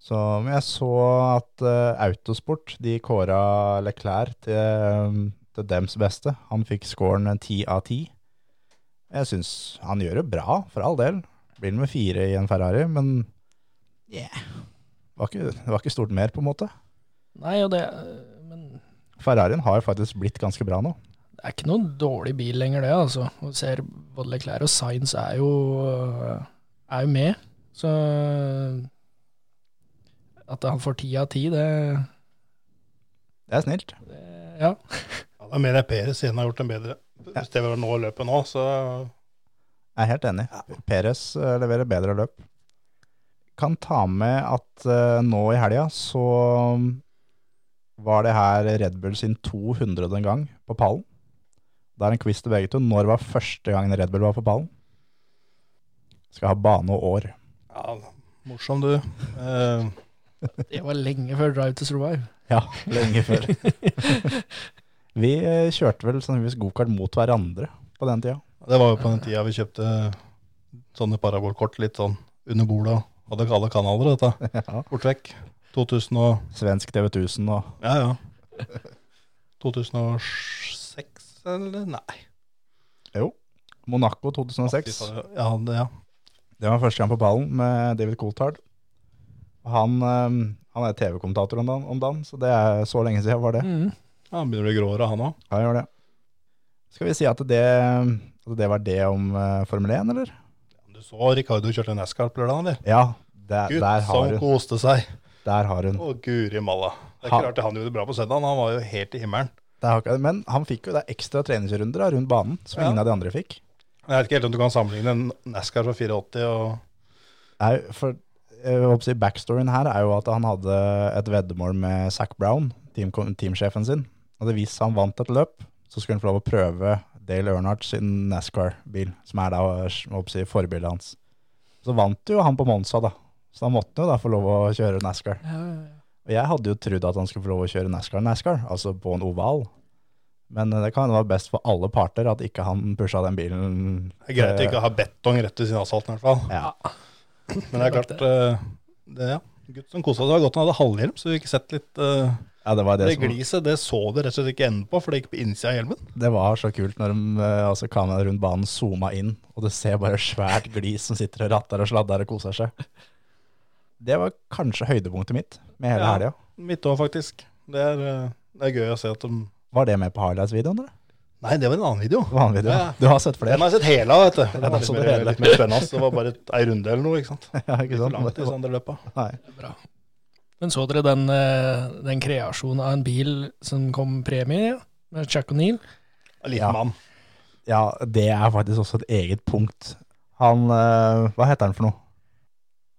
Så men jeg så at uh, Autosport de kåra Leclerc til, til dems beste. Han fikk scoren ti av ti. Jeg syns han gjør det bra, for all del. Blir med fire i en Ferrari, men yeah. det, var ikke, det var ikke stort mer, på en måte. Nei, og det Men Ferrarien har faktisk blitt ganske bra nå. det er ikke noen dårlig bil lenger, det, altså. Du ser både Leclerc og Sainz er jo, er jo med. Så at han får ti av ti, det, Det er snilt. det Ja. Ja, da mener jeg Peres igjen har gjort en bedre Hvis det var nå løpet nå, så Jeg er helt enig. Peres eh, leverer bedre løp. Kan ta med at eh, nå i helga så var det her Red Bull sin 200. gang på pallen. Det er en quiz til begge to. Når var første gangen Red Bull var på pallen? Skal ha bane og år. Ja, morsom du. Uh, [LAUGHS] Det var lenge før Drive to Survive. Ja, lenge før. [LAUGHS] Vi kjørte vel sannsynligvis gokart mot hverandre på den tida. Det var jo på den tida vi kjøpte sånne parabolkort litt sånn under bordet. Hadde alle kanaler, dette. [LAUGHS] Ja. Bort vekk. 2000 og Svensk TV 1000 og Ja, ja. 2006, eller? Nei. Jo. Monaco 2006. Ja, det, ja. Det var første gang på ballen med David Coulthard. Han, eh, han er TV-kommentator om, om dagen, så det er så lenge siden var det. Mm. ja han begynner å bli gråere, han òg. Ja, gjør det. Skal vi si at det, at det var det om eh, Formel 1, eller? Du så Ricardo kjørte en på lørdag, eller? Ja, der, Gud, der, har hun, koste seg. der har hun. Å, guri malla. Det er Ha- klart han gjorde det bra på søndag. Han var jo helt i himmelen. Det har ikke- Men han fikk jo det ekstra treningsrunder rundt banen, som Ja. ingen av de andre fikk. Jeg vet ikke helt om du kan sammenligne en NASCAR fra 84 og Nei, for jeg håper å si Backstoryen her er jo at han hadde et veddemål med Zac Brown, team, teamsjefen sin. Og hvis han vant et løp, så skulle han få lov å prøve Dale Earnhardt sin NASCAR-bil, som er da si, forbildet hans. Så vant jo han på Monza, da. Så han måtte jo da få lov å kjøre NASCAR. Ja, ja, ja. Og jeg hadde jo trodd at han skulle få lov å kjøre NASCAR NASCAR, altså på en oval. Men eh, det kan være best for alle parter at ikke han pusha den bilen. Det er greit å ikke ha betong rett ved siden av asfalten, i hvert fall. Ja, Men det er klart eh, det, ja. Gutt som kosa seg. Godt han hadde halvhjelm, så vi fikk sett litt eh, ja det var det, Det som, gliset det så du rett og slett ikke enden på, for det gikk på innsida av hjelmen. det var så kult når de, eh, altså kameraet rundt banen zooma inn, og du ser bare svært glis som sitter og ratter og sladder og koser seg. Det var kanskje høydepunktet mitt med hele Ja. helga. Mitt òg, faktisk. Det er, eh, det er gøy å se at de Var det med på highlights-videoen? eller? Nei, det var en annen video. En video. Ja. Du har sett Den flere? har jeg sett hele av, vet du. Det var det så litt mer, hele. litt mer spennende. Det var bare et- ei runde eller noe, ikke sant. [LAUGHS] Ja, ikke sant? langt i andre løpa. Nei. Bra. Men så dere den, eh, den kreasjonen av en bil som kom premie med Jack O'Neill? En liten Ja. mann. Ja, det er faktisk også et eget punkt. Han eh, Hva heter han for noe?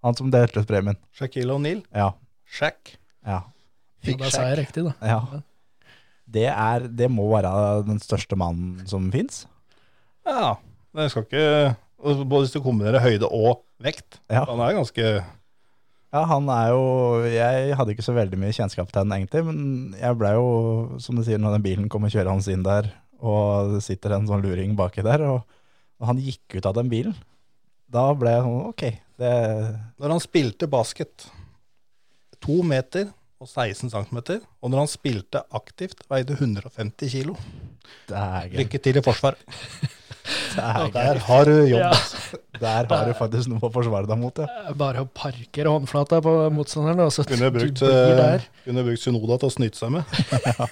Han som delte ut premien. Shaquille O'Neill? Ja. Shaq. ja. Ja, da sa jeg riktig, da. ja. Det, er, det må være den største mannen som fins. Ja. Det skal ikke Både hvis du kombinerer høyde og vekt. Ja. Han er ganske Ja, han er jo Jeg hadde ikke så veldig mye kjennskap til han egentlig, men jeg ble jo, som du sier, når den bilen kommer kjørende inn der, og det sitter en sånn luring baki der, og, og han gikk ut av den bilen, da ble jeg sånn OK, det Når han spilte basket, to meter og 16 cm, og når han spilte aktivt, veide 150 kilo. Det er gøy. Lykke til i forsvar. [LAUGHS] Er. Der har du jobb. Ja. altså. Der har du faktisk noe å forsvare deg mot, ja. Er Bare å parkere håndflata på motstanderen. Og så Kunne brukt, eh, kunne brukt Synoda til å snyte seg med.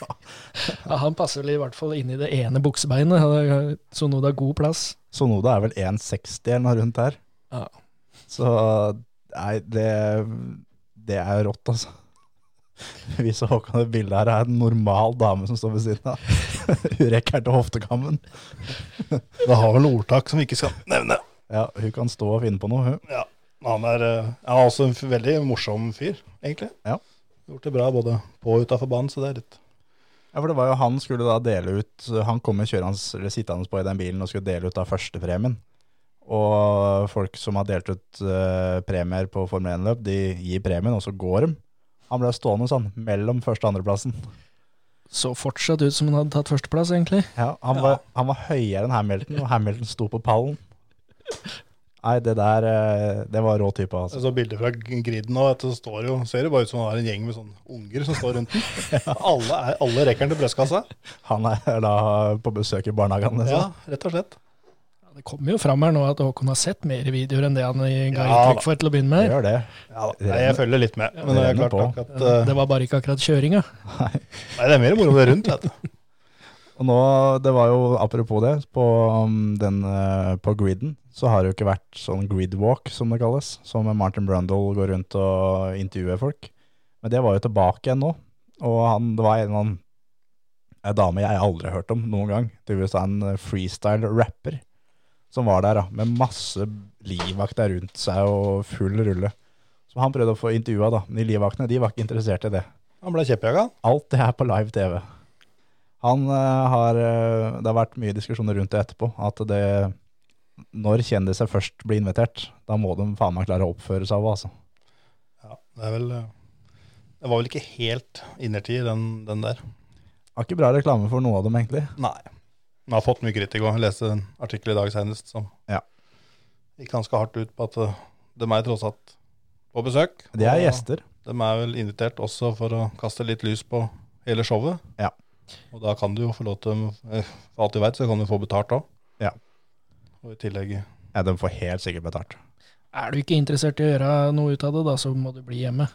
[LAUGHS] Ja, han passer vel i hvert fall inn i det ene buksebeinet. Sonoda god plass. Sonoda er vel 1,60 eller rundt her. Ja. Så nei, det, det er rått, altså. [LAUGHS] Vi så et bilde her. her, er en normal dame som står ved siden av. [LAUGHS] Hun rekker til hoftekammen. Det har vel ordtak som vi ikke skal nevne. Ja, hun kan stå og finne på noe, hun. Ja, han er, eh, er også en veldig morsom fyr, egentlig. Ja. Gjort det bra både på og utafor banen, så det er litt Ja, for det var jo Han skulle da dele ut Han kom med kjørende, eller sittende på i den bilen og skulle dele ut av førstepremien. Og folk som har delt ut uh, premier på Formel 1-løp, de gir premien, og så går de. Han ble stående sånn, mellom første og andreplassen. Så fortsatt ut som han hadde tatt førsteplass, egentlig. Ja, han, Var, han var høyere enn Hamilton, og Hamilton sto på pallen. Nei, det der eh, Det var rå type, altså. Jeg så bilder fra griden nå, at det står jo, ser det bare ut som han har en gjeng med sånne unger som står rundt den. [LAUGHS] Alle, er, alle rekker den til brystkassa. Han er da på besøk i barnehagen. Liksom. Ja, rett og slett. Det kommer jo fram her nå at Håkon har sett mer videoer enn det han ga Ja, uttrykk for til å begynne med. gjør det. Ja, da. Nei, jeg følger litt med. Men det klart på. nok at eh, Det var bare ikke akkurat kjøringa. Nei, det er mer moro det rundt, vet du. [LAUGHS] Og nå, det var jo apropos det, på, um, den, eh, på griden så har det jo ikke vært sånn gridwalk, som det kalles, som Martin Brundle går rundt og intervjuer folk. Men det var jo tilbake igjen nå, og han, det var en, eller annen- en dame jeg aldri har hørt om noen gang, det var en eh, freestyle-rapper, som var der da, med masse livvakter rundt seg og full rulle. Så han prøvde å få intervjua da, men de livvaktene, de var ikke interessert i det. Han ble kjeppjaga. Alt det her på live TV. Han uh, har eh, Det har vært mye diskusjoner rundt det etterpå. At det Når kjendiser først blir invitert, da må de faen meg klare å oppføre seg òg, altså. Ja, det er vel eh, Det var vel ikke helt innertid, den, den der. Var ikke bra reklame for noe av dem, egentlig. Nei. Han har fått mye kritikk òg. Jeg leste en artikkel i dag senest som Ja. gikk ganske hardt ut på at eh, de er tross alt på besøk. De er og gjester. De er vel invitert også for å kaste litt lys på hele showet. Ja. Og da kan du jo få lov til eh, For alt du veit, så kan du få betalt òg. Ja. Og i tillegg Ja, de får helt sikkert betalt. Er du ikke interessert i å gjøre noe ut av det, da, så må du bli hjemme.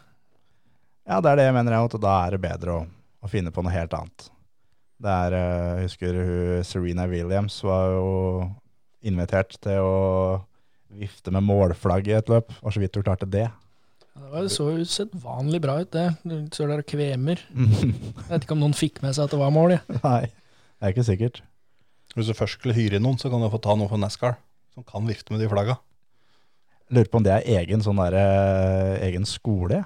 Ja, det er det jeg mener, jeg, at da er det bedre å, å finne på noe helt annet. Det er, eh, jeg husker hun Serena Williams var jo invitert til å vifte med målflagg i et løp. Var så vidt hun klarte det. Ja, Det var, så jo sedvanlig bra ut, det. Du står der og kvemer. [LAUGHS] Jeg vet ikke om noen fikk med seg at det var mål. Ja. Nei, det er ikke sikkert. Hvis du først skulle hyre inn noen, så kan du få ta noen fra NASCAR som kan vifte med de flagga. Lurer på om det er egen sånn der, eh, egen skole Det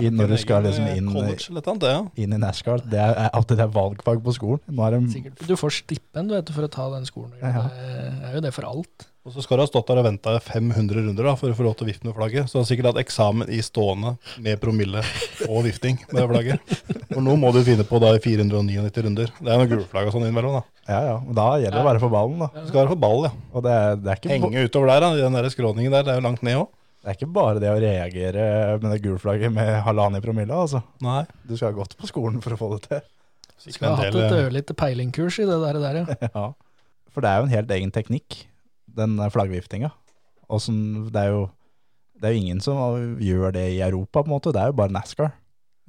I- når du skal liksom inn annet, ja. inn i NASCAR. Det er, alltid det er valgfag på skolen. Nå er de, Du får stipend for å ta den skolen. Ja. Det er jo det for alt. Og så skal du ha stått der og venta 500 runder da, for å få lov til å vifte med flagget. Så du har sikkert hatt eksamen i stående med promille og vifting med flagget. For nå må du finne på da i 499 runder. Det er noen gulflagg og sånn innimellom. da. ja, ja. og Da gjelder det å være på ballen. da. Du skal være på ball, ja. Og det er, det, er ikke, Henge utover der, da, i den der skråningen der. Det er jo langt ned òg. Det er ikke bare det å reagere med det gulflagget med halvannen i promille. altså. Nei. Du skal ha gått på skolen for å få det til. Skulle ha hatt et eh, ørlite peilingkurs i det der, der ja. [LAUGHS] Ja. For det er jo en helt egen teknikk, den flaggviftinga. Og det, er jo, det er jo ingen som gjør det i Europa, på en måte. Det er jo bare NASCAR.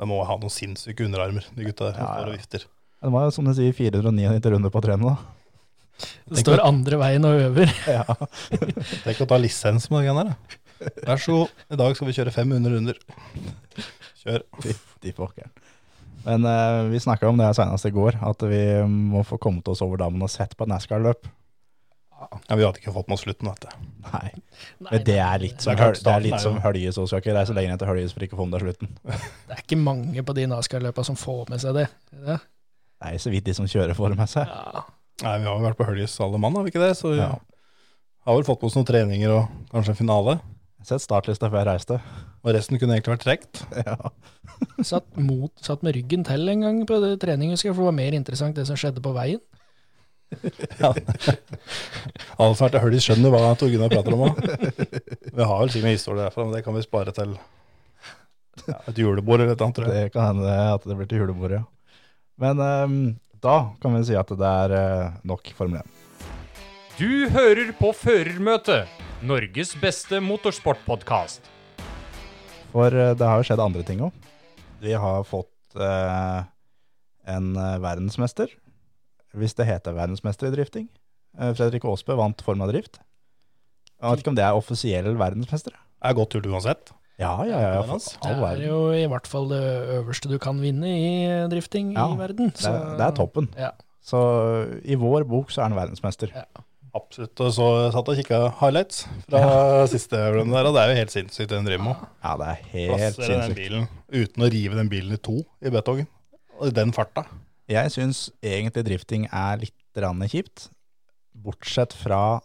De må ha noen sinnssyke underarmer, de gutta der Ja, ja. og vifter. Det var jo som du sier 499 runder på trenet. da. Det står andre veien og øver. [LAUGHS] Ja. Tenk å ta lisens med den der. Vær så god, i dag skal vi kjøre 500 runder. Kjør. Fytti pokkeren. Men eh, vi snakka om det senest i går, at vi må få kommet oss over dammen og sett på et NASCAR-løp. Ja, Vi hadde ikke fått med oss slutten, vet du. Nei. Nei, Men det er litt som, Det er klart det er starten litt som jo- Høljes òg. Skal ikke reise lenger enn til Høljes for ikke å få med deg slutten. [LAUGHS] det er ikke mange på de NASCAR-løpa som får med seg det. det. Det er så vidt de som kjører, får med seg. Ja. Nei, Vi har jo vært på Høljes alle mann, har vi ikke det? Så vi Ja. har vel fått med oss noen treninger og kanskje en finale. Sett startlista før jeg reiste. Og resten kunne egentlig vært trukket. Ja. [LAUGHS] Satt, mot, satt med ryggen til en gang på trening, husker jeg, for det var mer interessant det som skjedde på veien. Ja. [LAUGHS] Alle som har vært hull i skjønner hva Tor Gunnar prater om òg. Vi har vel sikkert historier historie derfra, men det kan vi spare til ja, et julebord eller et annet, tror jeg. Det kan hende at det blir til julebordet, ja. Men um, da kan vi si at det er eh, nok Formel 1. Du hører på Førermøtet, Norges beste motorsportpodkast. For eh, det har jo skjedd andre ting òg. Vi har fått eh, en eh, verdensmester, hvis det heter verdensmester i drifting. Eh, Fredrik Aasbø vant Forma Drift. Jeg vet ikke om det er offisiell verdensmester. Det er godt gjort uansett. Ja, ja, ja. Det er jo i hvert fall det øverste du kan vinne i drifting Ja, i verden. Det er, det er toppen. Ja. Så i vår bok så er han verdensmester. Ja. Absolutt. Og så satt og kikka highlights fra [LAUGHS] siste runde der, og det er jo helt sinnssykt det den driver med. Ja, det er helt Plasser den sinnssykt. bilen uten å rive den bilen i to i betongen. Og i den farta. Jeg syns egentlig drifting er litt grann kjipt, bortsett fra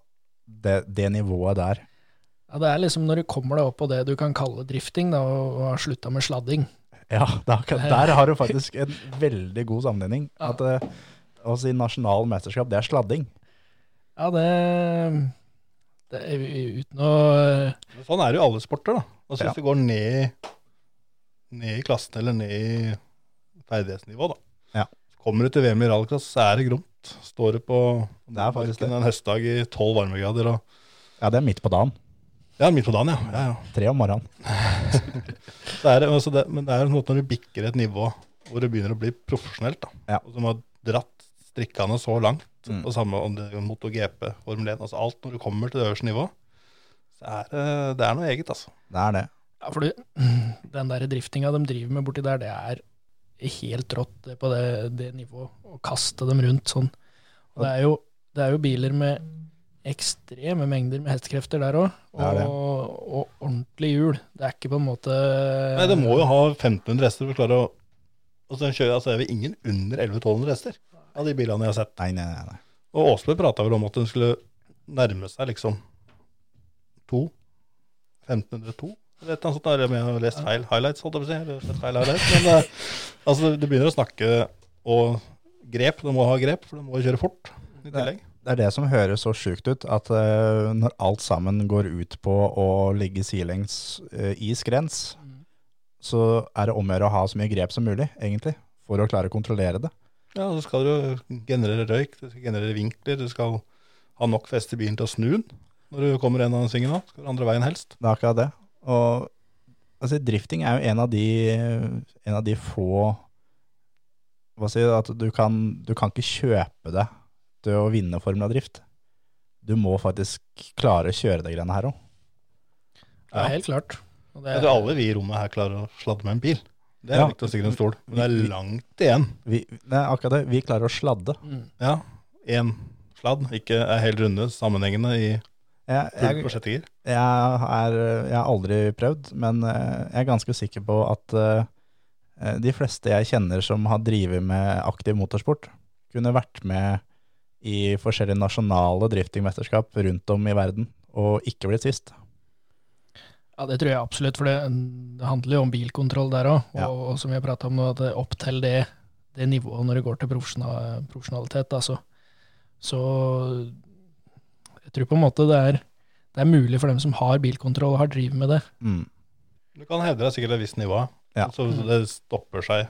det, det nivået der. Ja, det er liksom når du kommer deg opp på det du kan kalle drifting, da, og og har slutta med sladding. Ja, er der har du faktisk en veldig god sammenligning. [LAUGHS] Ja. At eh, å si nasjonal mesterskap, det er sladding. Ja, det, det er Uten å Sånn er det jo alle sporter, da. Altså Ja. Hvis du går ned, ned i klassen eller ned i ferdighetsnivå, da. Ja. Kommer du til VM i rallycross, så er det gromt. Står du på Det faktisk en høstdag i tolv varmegrader og Ja, det er midt på dagen. Ja, midt på dagen, ja. ja, ja. Tre om morgenen. [LAUGHS] Så er det, altså det, men det er sånn når du bikker et nivå hvor det begynner å bli profesjonelt, da, Ja. og som har dratt strikkene så langt, Mm. og samme om det MotoGP, Formel 1, altså alt når du kommer til det øverste nivå, så er det, det er noe eget, altså. Det er det. Ja, for du, [CLEARS THROAT] den der driftinga de driver med borti der, det er helt rått det på det, det nivået. Å kaste dem rundt sånn. Og det er jo, det er jo biler med ekstreme mengder med hestekrefter der òg, og, og ordentlig hjul. Det er ikke på en måte Nei, det må jo ha 1500 hester for å klare å og så kjører, altså, er vi ingen under 1100-1200 hester av de bilene jeg har sett. Nei, nei, nei. nei. Og Åsbø prata vel om at hun skulle nærme seg liksom to. 1502? Eller annet sånt. Eller om jeg har lest feil highlights, holdt jeg på å si. Eller sett feil highlights. Men eh, altså, du begynner å snakke og grep. Du må ha grep, for du må kjøre fort i tillegg. Det er det som høres så sjukt ut, at uh, når alt sammen går ut på å ligge sidelengs uh, i skrens, så er det om å gjøre å ha så mye grep som mulig, egentlig, for å klare å kontrollere det. Ja, Så skal du generere røyk, du skal generere vinkler, du skal ha nok feste i bilen til å snu den når du kommer en av svingene. Skal du andre veien helst. Det er akkurat det. Og altså, drifting er jo en av de, en av de få Hva sier at du kan, du kan ikke kjøpe det til å vinne Formel drift. Du må faktisk klare å kjøre de greiene her òg. Ja, helt klart. Og det Jeg tror alle vi i rommet her klarer å sladde med en bil. Det er Ja. viktig å sikre en stol. Men det er langt igjen. Vi, det er akkurat det. Vi klarer å sladde. Mm. Ja, én sladd, ikke er helt runde, sammenhengende i Jeg, jeg, jeg, er, jeg har aldri prøvd, men eh, jeg er ganske sikker på at uh, de fleste jeg kjenner som har drevet med aktiv motorsport, kunne vært med i forskjellige nasjonale driftingmesterskap rundt om i verden, og ikke blitt sist. Ja, det tror jeg absolutt, for det, det handler jo om bilkontroll der òg. Og, Ja. og som vi har prata om nå, at opp til det, det nivået når det går til profesjonalitet, da, så, så jeg tror på en måte det er, det er mulig for dem som har bilkontroll og har drevet med det. Mm. Du kan hevde deg sikkert et visst nivå, Ja. så det stopper seg.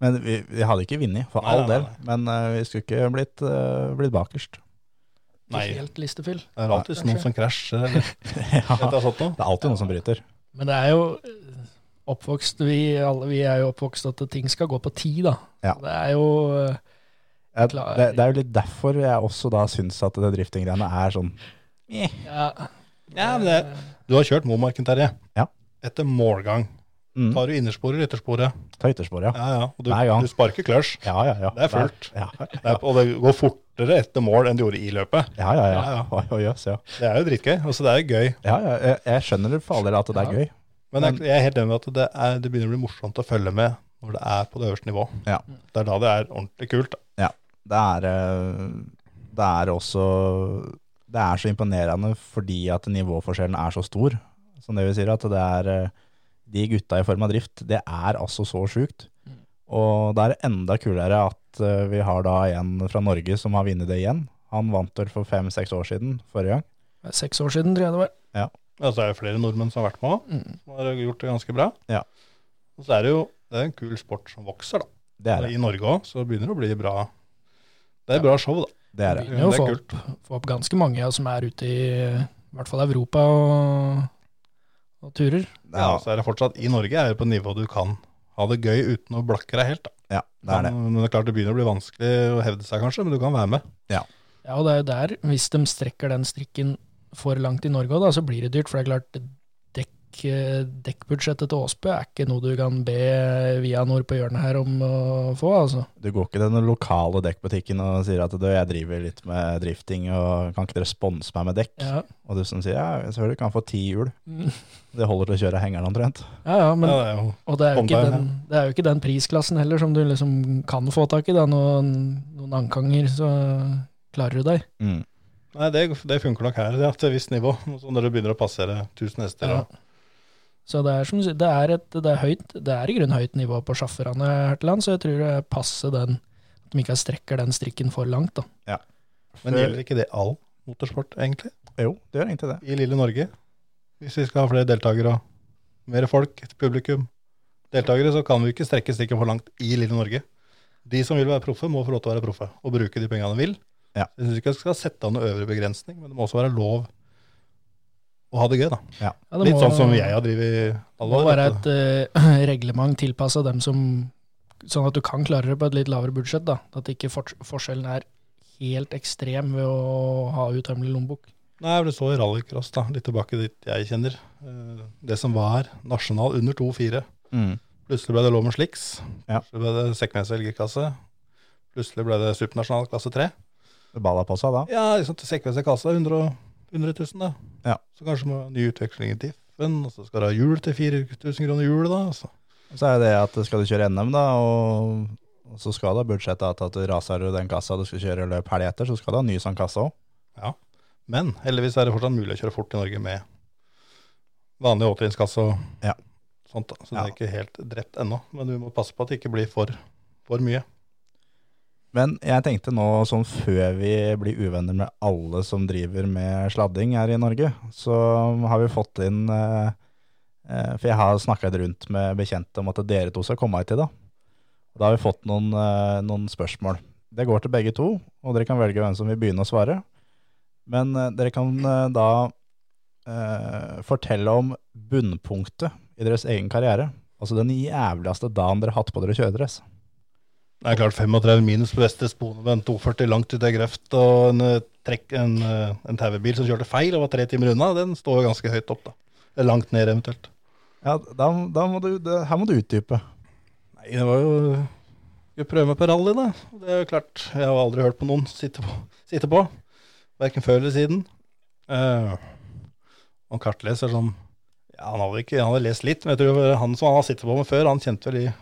Men vi, vi hadde ikke vunnet, for Nei, all nei, del. nei. Men uh, vi skulle ikke blitt, uh, blitt bakerst. Ikke Nei, helt listefyll. det er alltid noen som krasjer eller [LAUGHS] ja, det er alltid noen som bryter. Men det er jo eh, oppvokst, vi, alle vi er jo oppvokst at ting skal gå på tid, da. Ja. Det er jo eh, Jeg, det, det er jo litt derfor jeg også da syns at det driftinggreiene er sånn ja, Ja, men det, du har kjørt Momarken, Terje. Ja. Etter målgang. Mm, Tar du innersporet eller yttersporet? Ta ytterspor, ja. Ja, ja. Og du, Nei, ja. du sparker clutch. Ja, ja, ja. Det er fullt. Ja, Det er, og det går fortere etter mål enn det gjorde i løpet. ja, ja. ja. Ja, ja. Ja. Det er jo dritgøy. Altså, det er jo gøy. ja, ja jeg, jeg skjønner det for alle at det er Ja. gøy. Men jeg, jeg er helt enig med at det, er, det begynner å bli morsomt å følge med når det er på det øverste nivå. Ja. Det er da det er ordentlig kult. Da. Det er, eh, det er også Det er så imponerende fordi at nivåforskjellen er så stor, Som det vi sier, at det er eh, de gutta i form av drift, det er altså så sjukt. Og det er enda kulere at eh, vi har da en fra Norge som har vunnet det igjen. Han vant vel for fem-seks år siden, forrige gang. Seks år siden, tror jeg det var. Ja, så er det flere nordmenn som har vært med òg, Mm. som har gjort det ganske bra. Ja. Og så er det jo det er en kul sport som vokser, da. Det er det. I Norge òg, så begynner det å bli bra. Det er bra show, da. Det er det. Begynner jo å er få opp ganske mange ja, som er ute i i hvert fall Europa og, og turer. Ja, så er det fortsatt I Norge er det på nivå du kan ha det gøy uten å blakke deg helt. da. Ja, det er det. Men det er klart det begynner å bli vanskelig å hevde seg, kanskje, men du kan være med. Ja, ja og det er jo der, hvis de strekker den strikken for langt i Norge òg, så blir det dyrt. For det er klart, dekk, eh, dekkbudsjettet til Åsbø er ikke noe du kan be via nord på hjørnet her om å få, altså. Du går ikke til den lokale dekkbutikken og sier at du, jeg driver litt med drifting, og kan ikke dere sponse meg med dekk? Ja, Og du som sier ja, selvfølgelig kan få ti hjul. Mm. Det holder til å kjøre hengeren omtrent. ja, ja men ja, det er jo, Og det er, jo ikke den, det er jo ikke den prisklassen heller som du liksom kan få tak i. Da. Noen, noen ankanger, så klarer du deg. Mm. nei, det, det funker nok her ja, til et visst nivå. [LAUGHS] Så når du begynner å passere 1000 hester Ja. Så det er som det er, et, det er høyt, det er i grunnen høyt nivå på sjåførene her til land, så jeg tror det passer den, at de ikke strekker den strikken for langt. da. Men gjelder ikke det all motorsport, egentlig? Jo, det gjør egentlig det. I lille Norge? Hvis vi skal ha flere deltakere og mer folk, et publikum, deltakere, så kan vi ikke strekke strikken for langt i lille Norge. De som vil være proffe, må få lov til å være proffe og bruke de pengene de vil. Ja. Jeg syns ikke jeg skal sette av noen øvre begrensning, men det må også være lov å ha det gøy, da. Ja, det Litt må- sånn som jeg har drevet alle år. Det må være et uh, [CLEARS THROAT] reglement tilpassa dem som Sånn at du kan klare det på et litt lavere budsjett. da. At ikke for, forskjellen er helt ekstrem ved å ha utømmelig lommebok. Nei, det så i rallycross, da, litt tilbake dit jeg kjenner. Eh, Det som var nasjonal under 2-4. Mm. Plutselig ble det lov med sliks. Ja. Plutselig ble det Seknes Velgerkasse. Plutselig ble det supernasjonal klasse 3. Det balla på seg da. Ja, liksom til kasse 100, og- 100 000, da. Ja. Så kanskje må ha ny utveksling i diffen, og så skal du ha hjul til 4000 kroner hjul, da. Så. Så er det det at skal du kjøre NM, da, og, og så skal du ha budsjettet at, at du raser du den kassa du skal kjøre løp helg etter, så skal du ha ny sånn kasse òg. Men heldigvis er det fortsatt mulig å kjøre fort i Norge med vanlig åttrinskasse og Ja. sånt. da. Så det er ikke helt drept ennå. Men du må passe på at det ikke blir for, for mye. Men jeg tenkte nå, sånn før vi blir uvenner med alle som driver med sladding her i Norge, så har vi fått inn eh, eh, For jeg har snakka rundt med bekjente om at dere to skal komme hit i dag. Da har vi fått noen, eh, noen spørsmål. Det går til begge to, og dere kan velge hvem som vil begynne å svare. Men eh, dere kan eh, da eh, fortelle om bunnpunktet i deres egen karriere. Altså den jævligste dagen dere har hatt på dere kjøredress. Det er klart 35 minus på vestre spone med en 240 langt ut i grøft og en, eh, trekk, en, eh, en tauebil som kjørte feil og var tre timer unna, den står ganske høyt opp, da. Eller langt ned, eventuelt. Ja, da, da må du, det, her må du utdype. Nei, det var jo Skulle prøve meg på rally, da. Det er jo klart. Jeg har aldri hørt på noen sitte på. Sitte på. Verken før eller siden. Uh, og kartleser som ja, Han hadde ikke, han hadde lest litt, men jeg tror han som han har sittet på med før, han kjente vel de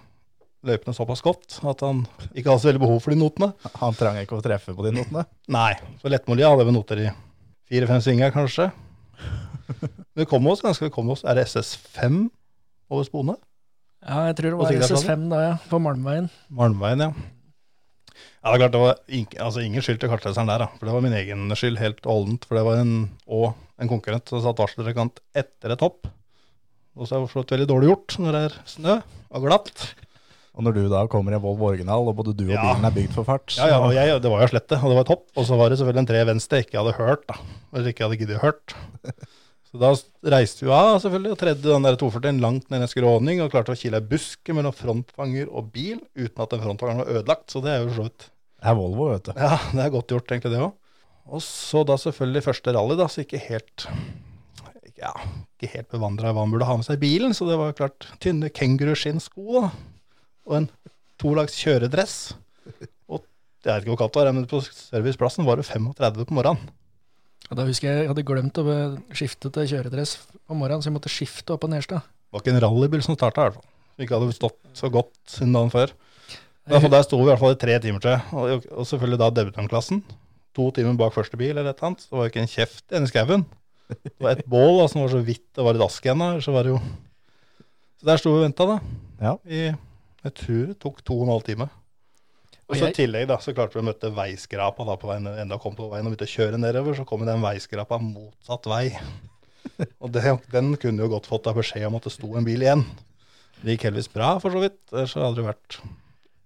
løypene såpass godt at han ikke hadde så veldig behov for de notene. Han trang ikke å treffe på de notene. Nei, så lettmålige hadde vi noter i fire-fem svinger, kanskje. [LAUGHS] Vi kom oss ganske, vi kom oss, Er det SS5 over Spone? Ja, jeg tror det var SS5 da, ja. På Malmveien. Malmveien, ja. Ja, det er klart det var altså ingen skyld til kartleseren der, da. For det var min egen skyld helt holdent. For det var en, og en konkurrent som satt varseltrekant etter et hopp. Og så er det veldig dårlig gjort når det er snø og glatt. Og når du da kommer i en Volvo original, og både du og Ja. bilen er bygd for fart, Ja, ja, og jeg, det var jo slette, og det var topp. Og så var det selvfølgelig en tre venstre jeg ikke hadde hørt, da. Eller ikke hadde giddet hørt. [LAUGHS] Så da reiste vi av selvfølgelig og tredde den der 240 langt ned en skråning og klarte å kile ei buske mellom frontfanger og bil uten at den frontfangeren var ødelagt. Så det er jo så vidt det er Volvo, vet du. Ja, det er godt gjort, egentlig, det òg. Og så da selvfølgelig første rally, da, så ikke helt ja, ikke helt bevandra i hva han burde ha med seg i bilen. Så det var klart tynne kenguruskinnsko da, og en tolags kjøredress. Og jeg vet ikke hvor kaldt det var, men på serviceplassen var det 35 på morgenen. Og da husker jeg jeg hadde glemt å skifte til kjøredress om morgenen, så jeg måtte skifte opp på Nerstad. Det var ikke en rallybil som starta, i hvert fall. Som ikke hadde stått så godt siden dagen før. I Der sto vi i hvert fall i tre timer til. Og, og selvfølgelig da debutantklassen. To timer bak første bil eller et eller annet. Så var det ikke en kjeft igjen i skauen. Det var et bål da, som var så vidt det var i dasken. Så var det jo Så der sto vi og venta, da. Ja. I, jeg tror det tok to og en halv time. Og så i tillegg da, så klarte vi å møte veiskrapa da på veien, enda kom på veien og begynte å kjøre nedover, så kom den veiskrapa motsatt vei. [LAUGHS] Og det, den kunne jo godt fått da beskjed om at det sto en bil igjen. Det gikk heldigvis bra, for så vidt. Ellers så hadde det vært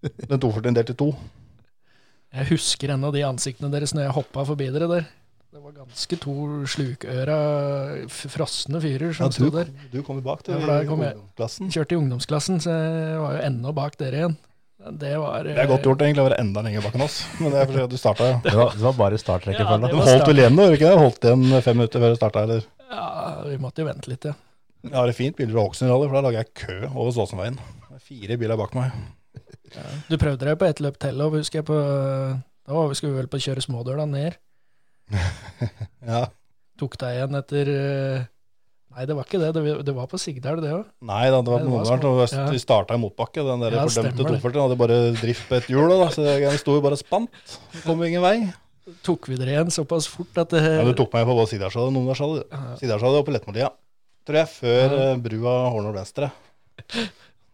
den 240 delt i to. Jeg husker ennå de ansiktene deres når jeg hoppa forbi dere der. Det var ganske to slukøra, frosne fyrer som Ja, sto der. du kom jo bak til Ja, Da kom jeg. ungdomsklassen. Kjørte i ungdomsklassen, så jeg var jo ennå bak dere igjen. Det var Det er godt gjort egentlig å være enda lenger bak enn oss. Men det er fordi du starta, ja. Det var, det var bare Ja, startrekkefølge. det Du holdt vel igjen, gjorde du ikke det? Holdt igjen fem minutter før du starta, eller? Ja, vi måtte jo vente litt, ja. Jeg har et fint bilde fra Hokksund Rally, for da lager jeg kø over Ståsenveien. Det Fire biler bak meg. Du prøvde deg på ett løp til, husker jeg på Da var vi skulle vi vel på å kjøre smådøla ned. Ja. Tok deg igjen etter eh, Nei, det var ikke det. Det, det var på Sigdal, det òg. Nei da, det var på Nordland. ja. Vi starta i motbakke. Den der Ja, fordømte stemmer 240 hadde bare drift på et hjul, da, så den sto jo bare spant. Kom ingen vei. Tok vi dere igjen såpass fort at det Ja, Du tok meg på både Sigdalshallet og Nordlandshallet. Sigdalshallet og på Lettmolia. Tror jeg, før Ja. eh, brua Hornor venstre.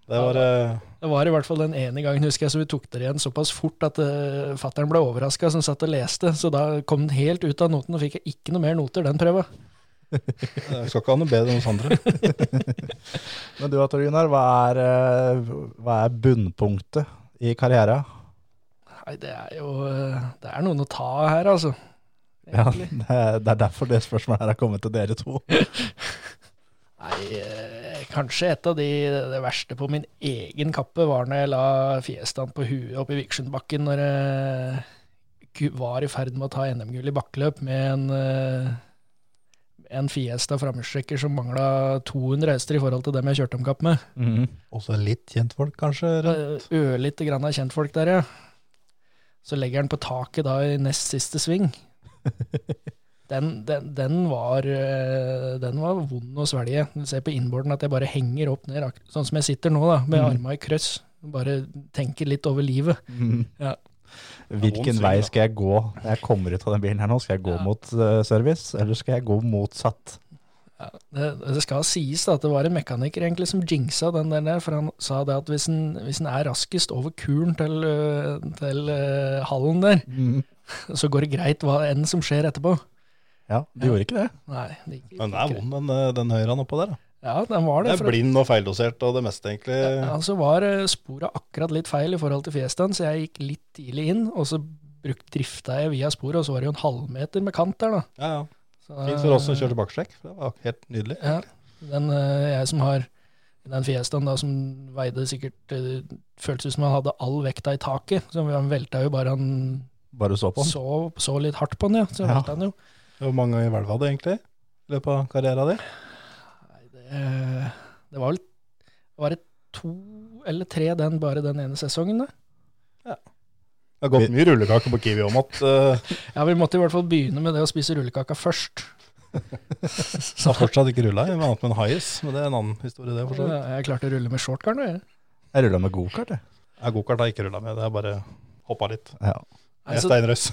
Det var eh, Det var i hvert fall den ene gangen, husker jeg, så vi tok dere igjen såpass fort at uh, fattern ble overraska som satt og leste. Så da kom den helt ut av noten, og fikk jeg ikke noe mer noter den prøva. [LAUGHS] Jeg skal ikke ha noe bedre enn oss andre. [LAUGHS] Men du Tor Gunnar, hva er, eh, hva er bunnpunktet i karrieren? Nei, det er jo Det er noen å ta av her, altså. Ja, Egentlig. det er, det er derfor det spørsmålet her har kommet til dere to. [LAUGHS] Nei, eh, kanskje et av de det verste på min egen kappe var når jeg la Fiestaen på huet oppe i Vikersundbakken når jeg var i ferd med å ta NM-gull i bakkeløp med en, eh, en Fiesta framhjulstrekker som mangla 200 hester i forhold til dem jeg kjørte om kapp med. Også litt kjentfolk, kanskje? Eh, Ørlite grann av kjentfolk der, ja. Så legger han på taket da i nest siste sving. [LAUGHS] Den, den, den, var, eh, den var vond å svelge. Du ser på innborden at jeg bare henger opp ned, sånn som jeg sitter nå, da, med mm. arma i krøss. Bare tenker litt over livet. Ja. Hvilken vei skal jeg gå når jeg kommer ut av den bilen her nå? Skal jeg gå Ja. mot eh, service, eller skal jeg gå motsatt? Ja, det, det skal sies da, at det var en mekaniker egentlig som jinxa den der, for han sa det at hvis en, hvis en er raskest over kuren til, øh, til uh, hallen der, så går det greit hva enn som skjer etterpå. Ja, du Ja. gjorde ikke det? Nei, det gikk, Men den er vond, den, eh, den høyren oppå der. da. Ja, den var det. Det er blind og feildosert og det meste, egentlig. Ja, så var eh, sporet akkurat litt feil i forhold til fjesten, så jeg gikk litt tidlig inn, og så brukt drifta jeg via sporet, og så var det jo en halvmeter med kant der, da. Ja, ja. Så, Fint for oss som kjørte bakstrekk. Det var helt nydelig. Ja, den, eh, jeg som har den fjesten da, som veide sikkert eh, Føltes som han hadde all vekta i taket. Så han velta jo bare han Bare så på den? så, så litt hardt på den, ja. Så Ja. velta han jo. Hvor mange hvelv hadde du egentlig i løpet av karrieren din? Nei, det, det var vel Var det to eller tre den bare den ene sesongen, da? Det har gått mye rullekake på Kiwi om at uh, [LAUGHS] Ja, vi måtte i hvert fall begynne med det å spise rullekaka først. [LAUGHS] Så har fortsatt ikke rulla, annet med en hais. Men det er en annen historie, det. for. Jeg klarte å rulle med shortcar nå, jeg. Jeg rulla med gokart, jeg. Ja, Gokart har jeg ikke rulla med, det er bare hoppa litt. Ja. Jeg er så-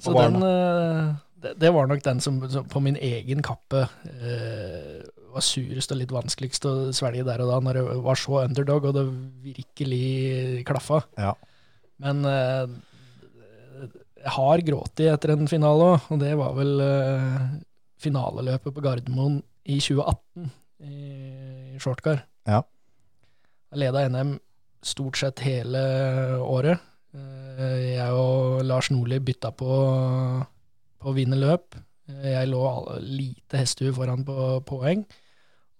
Så den, eh, det, det var nok den som, som på min egen kappe eh, var surest og litt vanskeligst å svelge der og da, når jeg var så underdog og det virkelig klaffa. Ja. Men eh, jeg har grått etter en finale òg, og det var vel eh, finaleløpet på Gardermoen i 2018 i shortcar. Ja. Jeg leda NM stort sett hele året. Eh, Jeg og Lars Nordli bytta på, på å vinne løp. Eh, Jeg lå lite hestehue foran på poeng.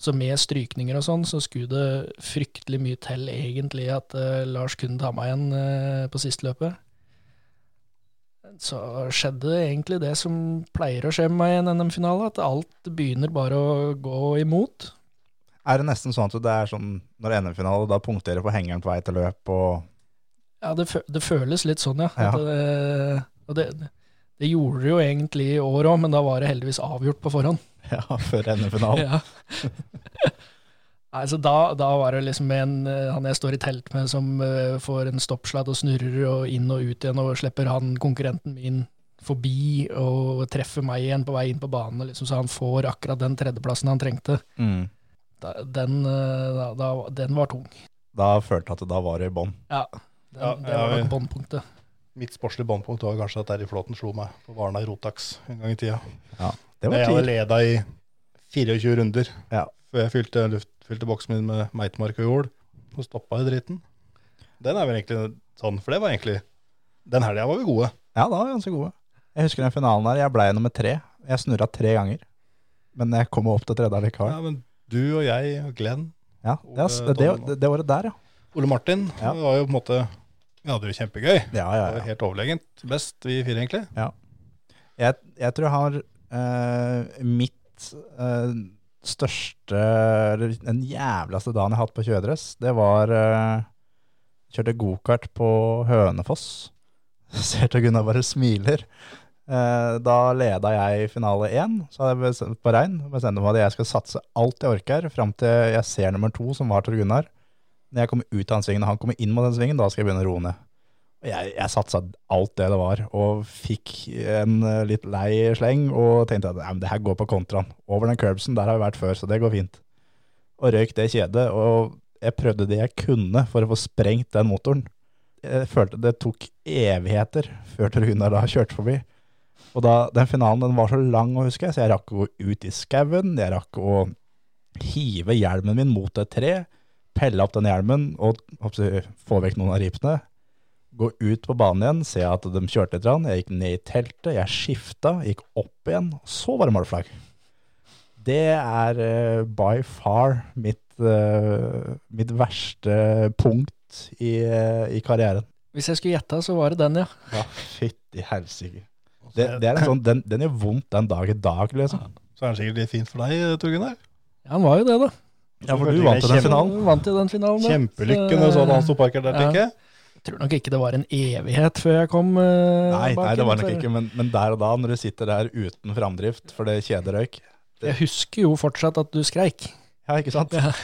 Så med strykninger og sånn, så skulle det fryktelig mye til egentlig at uh, Lars kunne ta meg igjen uh, på siste løpet. Så skjedde egentlig det som pleier å skje med meg i en NM-finale, at alt begynner bare å gå imot. Er det nesten sånn at det er sånn når NM-finale, da punkterer på hengeren på vei til løp og Ja, det, det føles litt sånn, ja. Ja. At det, og det, det gjorde det jo egentlig i år òg, men da var det heldigvis avgjort på forhånd. [LAUGHS] Ja, før NM-finalen. Ja. [LAUGHS] Nei, så da, da var det liksom en, eh, han jeg står i telt med, som uh, får en stoppsladd og snurrer og inn og ut igjen, og slipper han konkurrenten min forbi og treffer meg igjen på vei inn på banen, liksom, så han får akkurat den tredjeplassen han trengte. Mm. Da, den, uh, da, da, den var tung. Da følte jeg at da var det i bånn. Ja, den, Ja, det ja, var vi- nok båndpunktet. Mitt sportslige båndpunkt var kanskje at Terje Flåten slo meg på Varna i Rotax en gang i tida. Det var Jeg hadde leda i 24 runder Ja. før jeg fylte, luft, fylte boksen min med meitemark og jord. Og stoppa i dritten. Den er vel egentlig sånn, for det var egentlig Den helga var vi gode. Ja, da var vi ganske gode. Jeg husker den finalen der. Jeg ble nummer tre. Jeg snurra tre ganger. Men jeg kom opp til tredje likevel. Ja, men du og jeg og Glenn, Ja, det, er- det, det, det året der, ja. Ole Martin, Ja. var jo på en måte Vi hadde det jo kjempegøy. Ja, ja, ja. helt overlegent best, vi fire, egentlig. Jeg, jeg tror jeg har uh, mitt uh, største Eller den jævligste dagen jeg har hatt på kjøredress, det var uh, Kjørte gokart på Hønefoss. [LAUGHS] Ser til Gunnar bare smiler. Uh, da leda jeg finale én, så hadde jeg bestemt på regn. Bestemte meg at jeg skal satse alt jeg orker, fram til jeg ser nummer to, som var Tor Gunnar. Når jeg kommer ut av den svingen, og han kommer inn mot den svingen, da skal jeg begynne å roe ned. Jeg, jeg satsa alt det det var, og fikk en eh, litt lei sleng, og tenkte at nei, men det her går på kontraen. Over den curbsen, der har vi vært før, så det går fint. Og røyk det kjedet, og jeg prøvde det jeg kunne for å få sprengt den motoren. Jeg følte det tok evigheter før Tor Gunnar da kjørte forbi. Og da, den finalen den var så lang å huske, så jeg rakk å gå ut i skauen, jeg rakk å hive hjelmen min mot et tre, pelle opp den hjelmen og hoppsi, få vekk noen av ripene gå ut på banen igjen, se at de kjørte litt. grann. Jeg gikk ned i teltet, jeg skifta, gikk opp igjen, og så var det målflagg. Det er uh, by far mitt, uh, mitt verste punkt i, uh, i karrieren. Hvis jeg skulle gjette, så var det den, ja. Ja, fytti helsike. Det, det er sånn, den, den gjør vondt den dag i dag, liksom. Så er det sikkert litt fint for deg, Tor Ja, Han var jo det, da. Ja, for du vant jo den finalen. Vant jo den finalen. Kjempelykke når du så han sto parkert der, tenker jeg. Jeg tror nok ikke det var en evighet før jeg kom uh, Nei, bak nei, det var nok ikke, men, men der og da, når du sitter der uten framdrift, for det kjeder røyk. Jeg husker jo fortsatt at du skreik. Ja, ikke sant? Ja.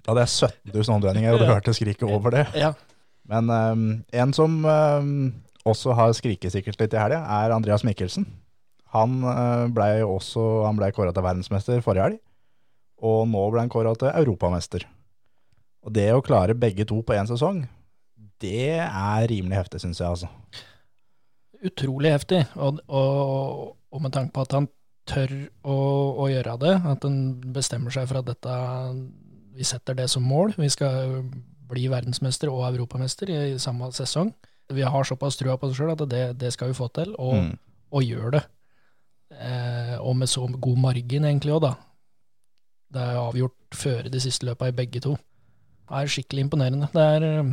Da hadde jeg 17 000 håndvendinger, og du hørte skriket over det. Ja. Men um, en som um, også har skriket sikkert litt i helga, er Andreas Mikkelsen. Han uh, ble også han ble kåra til verdensmester forrige helg, og nå ble han kåra til europamester. Og det å klare begge to på én sesong, det er rimelig heftig, syns jeg, altså. Utrolig heftig. Og, og, og med tanke på at han tør å, å gjøre det, at han bestemmer seg for at dette Vi setter det som mål. Vi skal bli verdensmester og europamester i samme sesong. Vi har såpass trua på oss sjøl at det, det skal vi få til, og, Mm. og gjør det. Eh, og med så god margin, egentlig òg, da. Det er avgjort før de siste løpa i begge to. Det er skikkelig imponerende. Det er eh,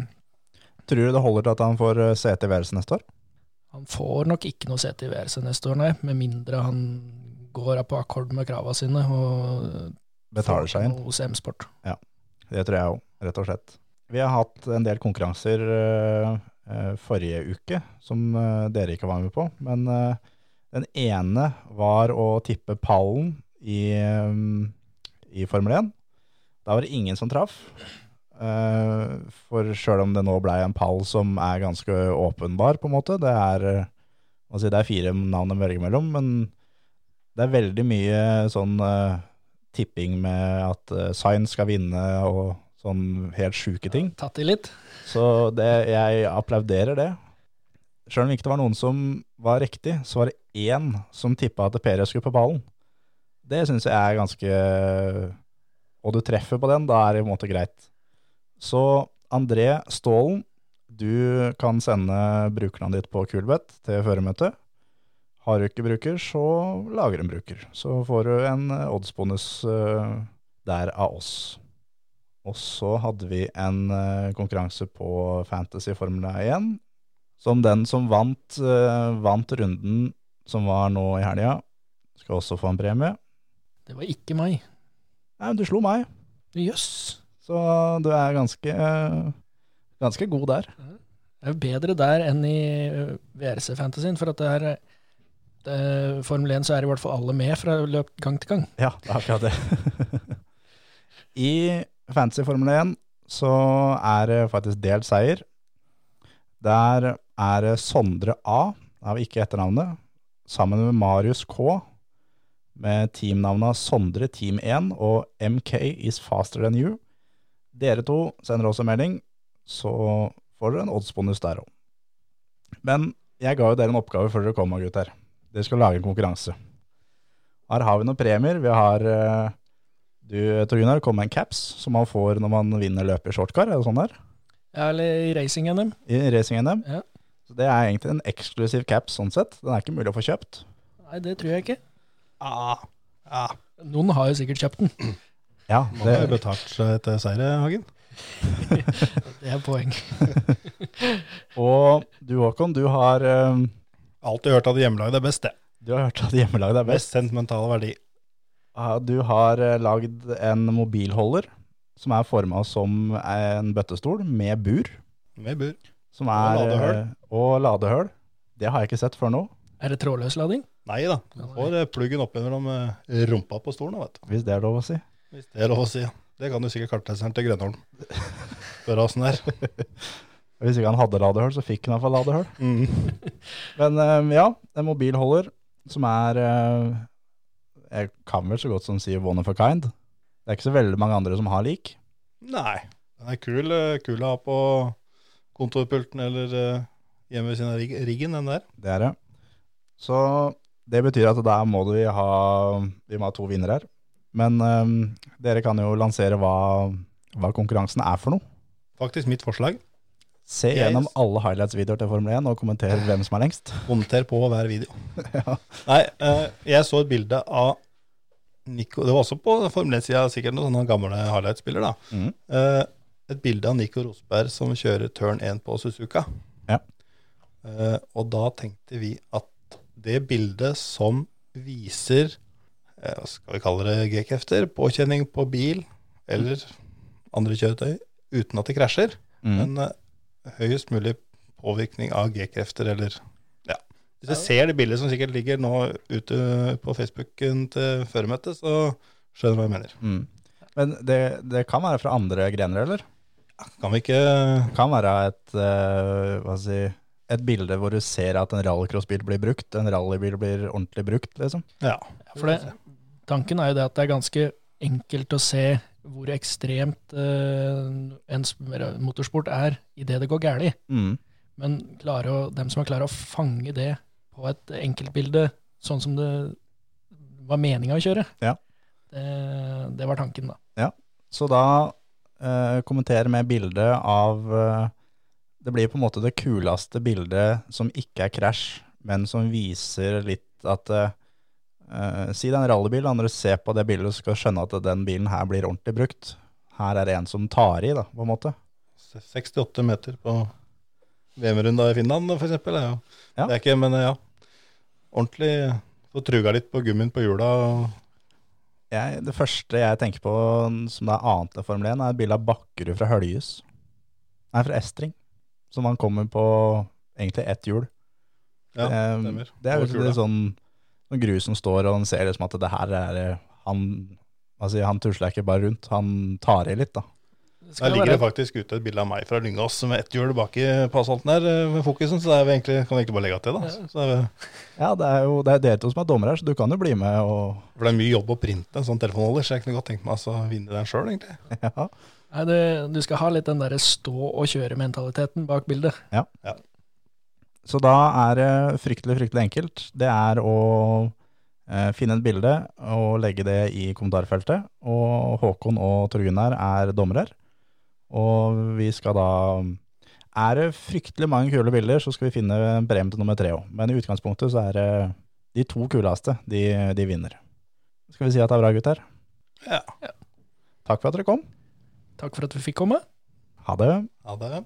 Tror du det holder til at han får eh, sete i VRS neste år? Han får nok ikke noe sete i VRC neste år, nei, med mindre han går på akkord med krava sine og Betaler seg inn? hos M-sport. Ja, Det tror jeg òg, rett og slett. Vi har hatt en del konkurranser eh, eh, forrige uke som eh, dere ikke var med på. Men eh, den ene var å tippe pallen i, eh, i Formel 1. Da var det ingen som traff. Eh, for sjøl om det nå blei en pall som er ganske åpenbar, på en måte. Det er, eh, si, det er fire navn å velge mellom, men det er veldig mye sånn eh, tipping med at uh, Science skal vinne og sånn helt sjuke ting. Tatt i litt. Så det, jeg applauderer det. Selv om ikke det var noen som var riktig, så var det én som tippa at Perez skulle på ballen. Det syns jeg er ganske Og du treffer på den, da er det i en måte greit. Så André Stålen, du kan sende brukernavnet ditt på Kulbeth til føremøtet. Har du ikke bruker, så lager en bruker. Så får du en oddsbonus eh, der av oss. Og så hadde vi en eh, konkurranse på Fantasy Formula 1, som den som vant, eh, vant runden som var nå i helga, skal også få en premie. Det var ikke meg. Nei, men du slo meg, Jøss. så du er ganske, eh, ganske god der. Det er bedre der enn i eh, VRC-fantasien, for at det er det, Formel 1 så er i hvert fall alle med fra løp gang til gang. Ja, det er akkurat det. [LAUGHS] I Fantasy Formel 1 så er det faktisk delt seier. Der er Sondre A har vi ikke etternavnet, sammen med Marius K, med teamnavna Sondre Team 1 og MK is faster than you. Dere to sender også melding, så får dere en oddsbonus der òg. Men jeg ga jo dere en oppgave før dere kom, gutter. Dere skal lage en konkurranse. Her har vi noen premier. Vi har eh, Du, Tor Gunnar, kom med en caps som man får når man vinner løpet i shortcar. Er det sånn der? Ja, eller i racing-NM. I racing-NM. Ja. Så det er egentlig en eksklusiv caps sånn sett. Den er ikke mulig å få kjøpt. Nei, det tror jeg ikke. Ah, ja. Noen har jo sikkert kjøpt den. [CLEARS THROAT] Ja, Man har jo betalt seg til seire, Hagen. [LAUGHS] Det er poeng. [LAUGHS] og du Håkon, du har, um... Alltid hørt at hjemmelaget er best, det. du har hørt at hjemmelaget er best. Best sentimental verdi. Du har eh, lagd en mobilholder som er forma som en bøttestol med bur. Med bur. Som Og ladehull. ladehøl. eh, Og ladehøl. Det har jeg ikke sett før nå, Er det trådløs lading? Nei da. Du får eh, pluggen opp mellom eh, rumpa på stolen, vet du. hvis det er lov å si. Hvis det er lov å si. ja. Det kan du sikkert kartleseren til Grønholm. [LAUGHS] Spørre åssen det er. [LAUGHS] Hvis ikke han hadde ladehull, så fikk han iallfall ladehull. Mm. [LAUGHS] Men eh, ja, en mobilholder som er Jeg kan vel så godt som si one of a kind. Det er ikke så veldig mange andre som har lik. Nei. Den er kul, kul å ha på kontorpulten eller hjemme ved siden av riggen, den der. Det er det. Så det betyr at da må vi ha, vi må ha to vinnere her. Men eh, dere kan jo lansere hva, hva konkurransen er for noe. Faktisk mitt forslag. Se Jeg- gjennom alle highlights-videoer til Formel 1 og kommentere hvem som er lengst. [LAUGHS] Kommenter på hver video. [LAUGHS] Nei, eh, jeg så et bilde av Nico Det var også på Formel 1-sida, sikkert noen sånne gamle highlights-spiller. da. Mm. Uh, et bilde av Nico Rosberg som kjører turn 1 på Suzuka. Ja. Uh, og da tenkte vi at det bildet som viser eh, hva skal vi kalle det, G-krefter, påkjenning på bil eller andre kjøretøy uten at det krasjer, Mm. men eh, høyest mulig påvirkning av G-krefter eller ja. Hvis du ser det bildet som sikkert ligger nå ute på Facebooken til føremøtet, så skjønner du hva jeg mener. Mm. Men det, det kan være fra andre grener, eller? Kan vi ikke kan være et, uh, hva skal jeg si, et bilde hvor du ser at en rallycrossbil blir brukt, en rallybil blir ordentlig brukt, liksom. Ja. For det, tanken er jo det at det er ganske enkelt å se hvor ekstremt uh, en motorsport er idet det går galt. Mm. Men å, dem som har klart å fange det på et enkeltbilde, sånn som det var meninga å kjøre, Ja. det, det var tanken, da. Ja. Så da uh, kommenter med bilde av eh, Det blir på en måte det kuleste bildet som ikke er krasj, men som viser litt at eh, Si det er en rallybil, når du ser på det bildet, så skal du skjønne at den bilen her blir ordentlig brukt. Her er det en som tar i, da, på en måte. 68 meter på VM-runda i Finland, for eksempel. Er. Ja. Det er ikke, men ja. Ordentlig få truga litt på gummien på hjula. Jeg, det første jeg tenker på som det er annet enn Formel 1, er et bilde av Bakkerud fra Høljhus. Nei, fra Estring. Som han kommer på egentlig ett hjul. Ja, det, stemmer. Det er jo litt sånn når grus som står, og han ser liksom at det her er eh, Han, altså, han tusler ikke bare rundt, han tar i litt, da. Det Der ligger det faktisk ute et bilde av meg fra Lyngås med ett hjul bak i på asfalten her eh, med fokusen, så det er vi egentlig, kan vi egentlig bare legge til, da. Så det Ja, det er jo det er dere to som er dommere her, så du kan jo bli med og for det er mye jobb å printe en sånn telefonholder, så jeg kunne godt tenkt meg å vinne den sjøl, egentlig. [LAUGHS] ja. Nei, du, du skal ha litt den derre stå og kjøre-mentaliteten bak bildet. Ja. ja. Så da er det fryktelig, fryktelig enkelt. Det er å eh, finne et bilde og legge det i kommentarfeltet. Og Håkon og Tor Gunnar er dommere. Og vi skal da Er det fryktelig mange kule bilder, så skal vi finne premie til nummer tre òg. Men i utgangspunktet så er det de to kuleste, de, de vinner. Skal vi si at det er bra, gutter? Ja. Takk for at dere kom. Takk for at vi fikk komme. Ha det. Ha det.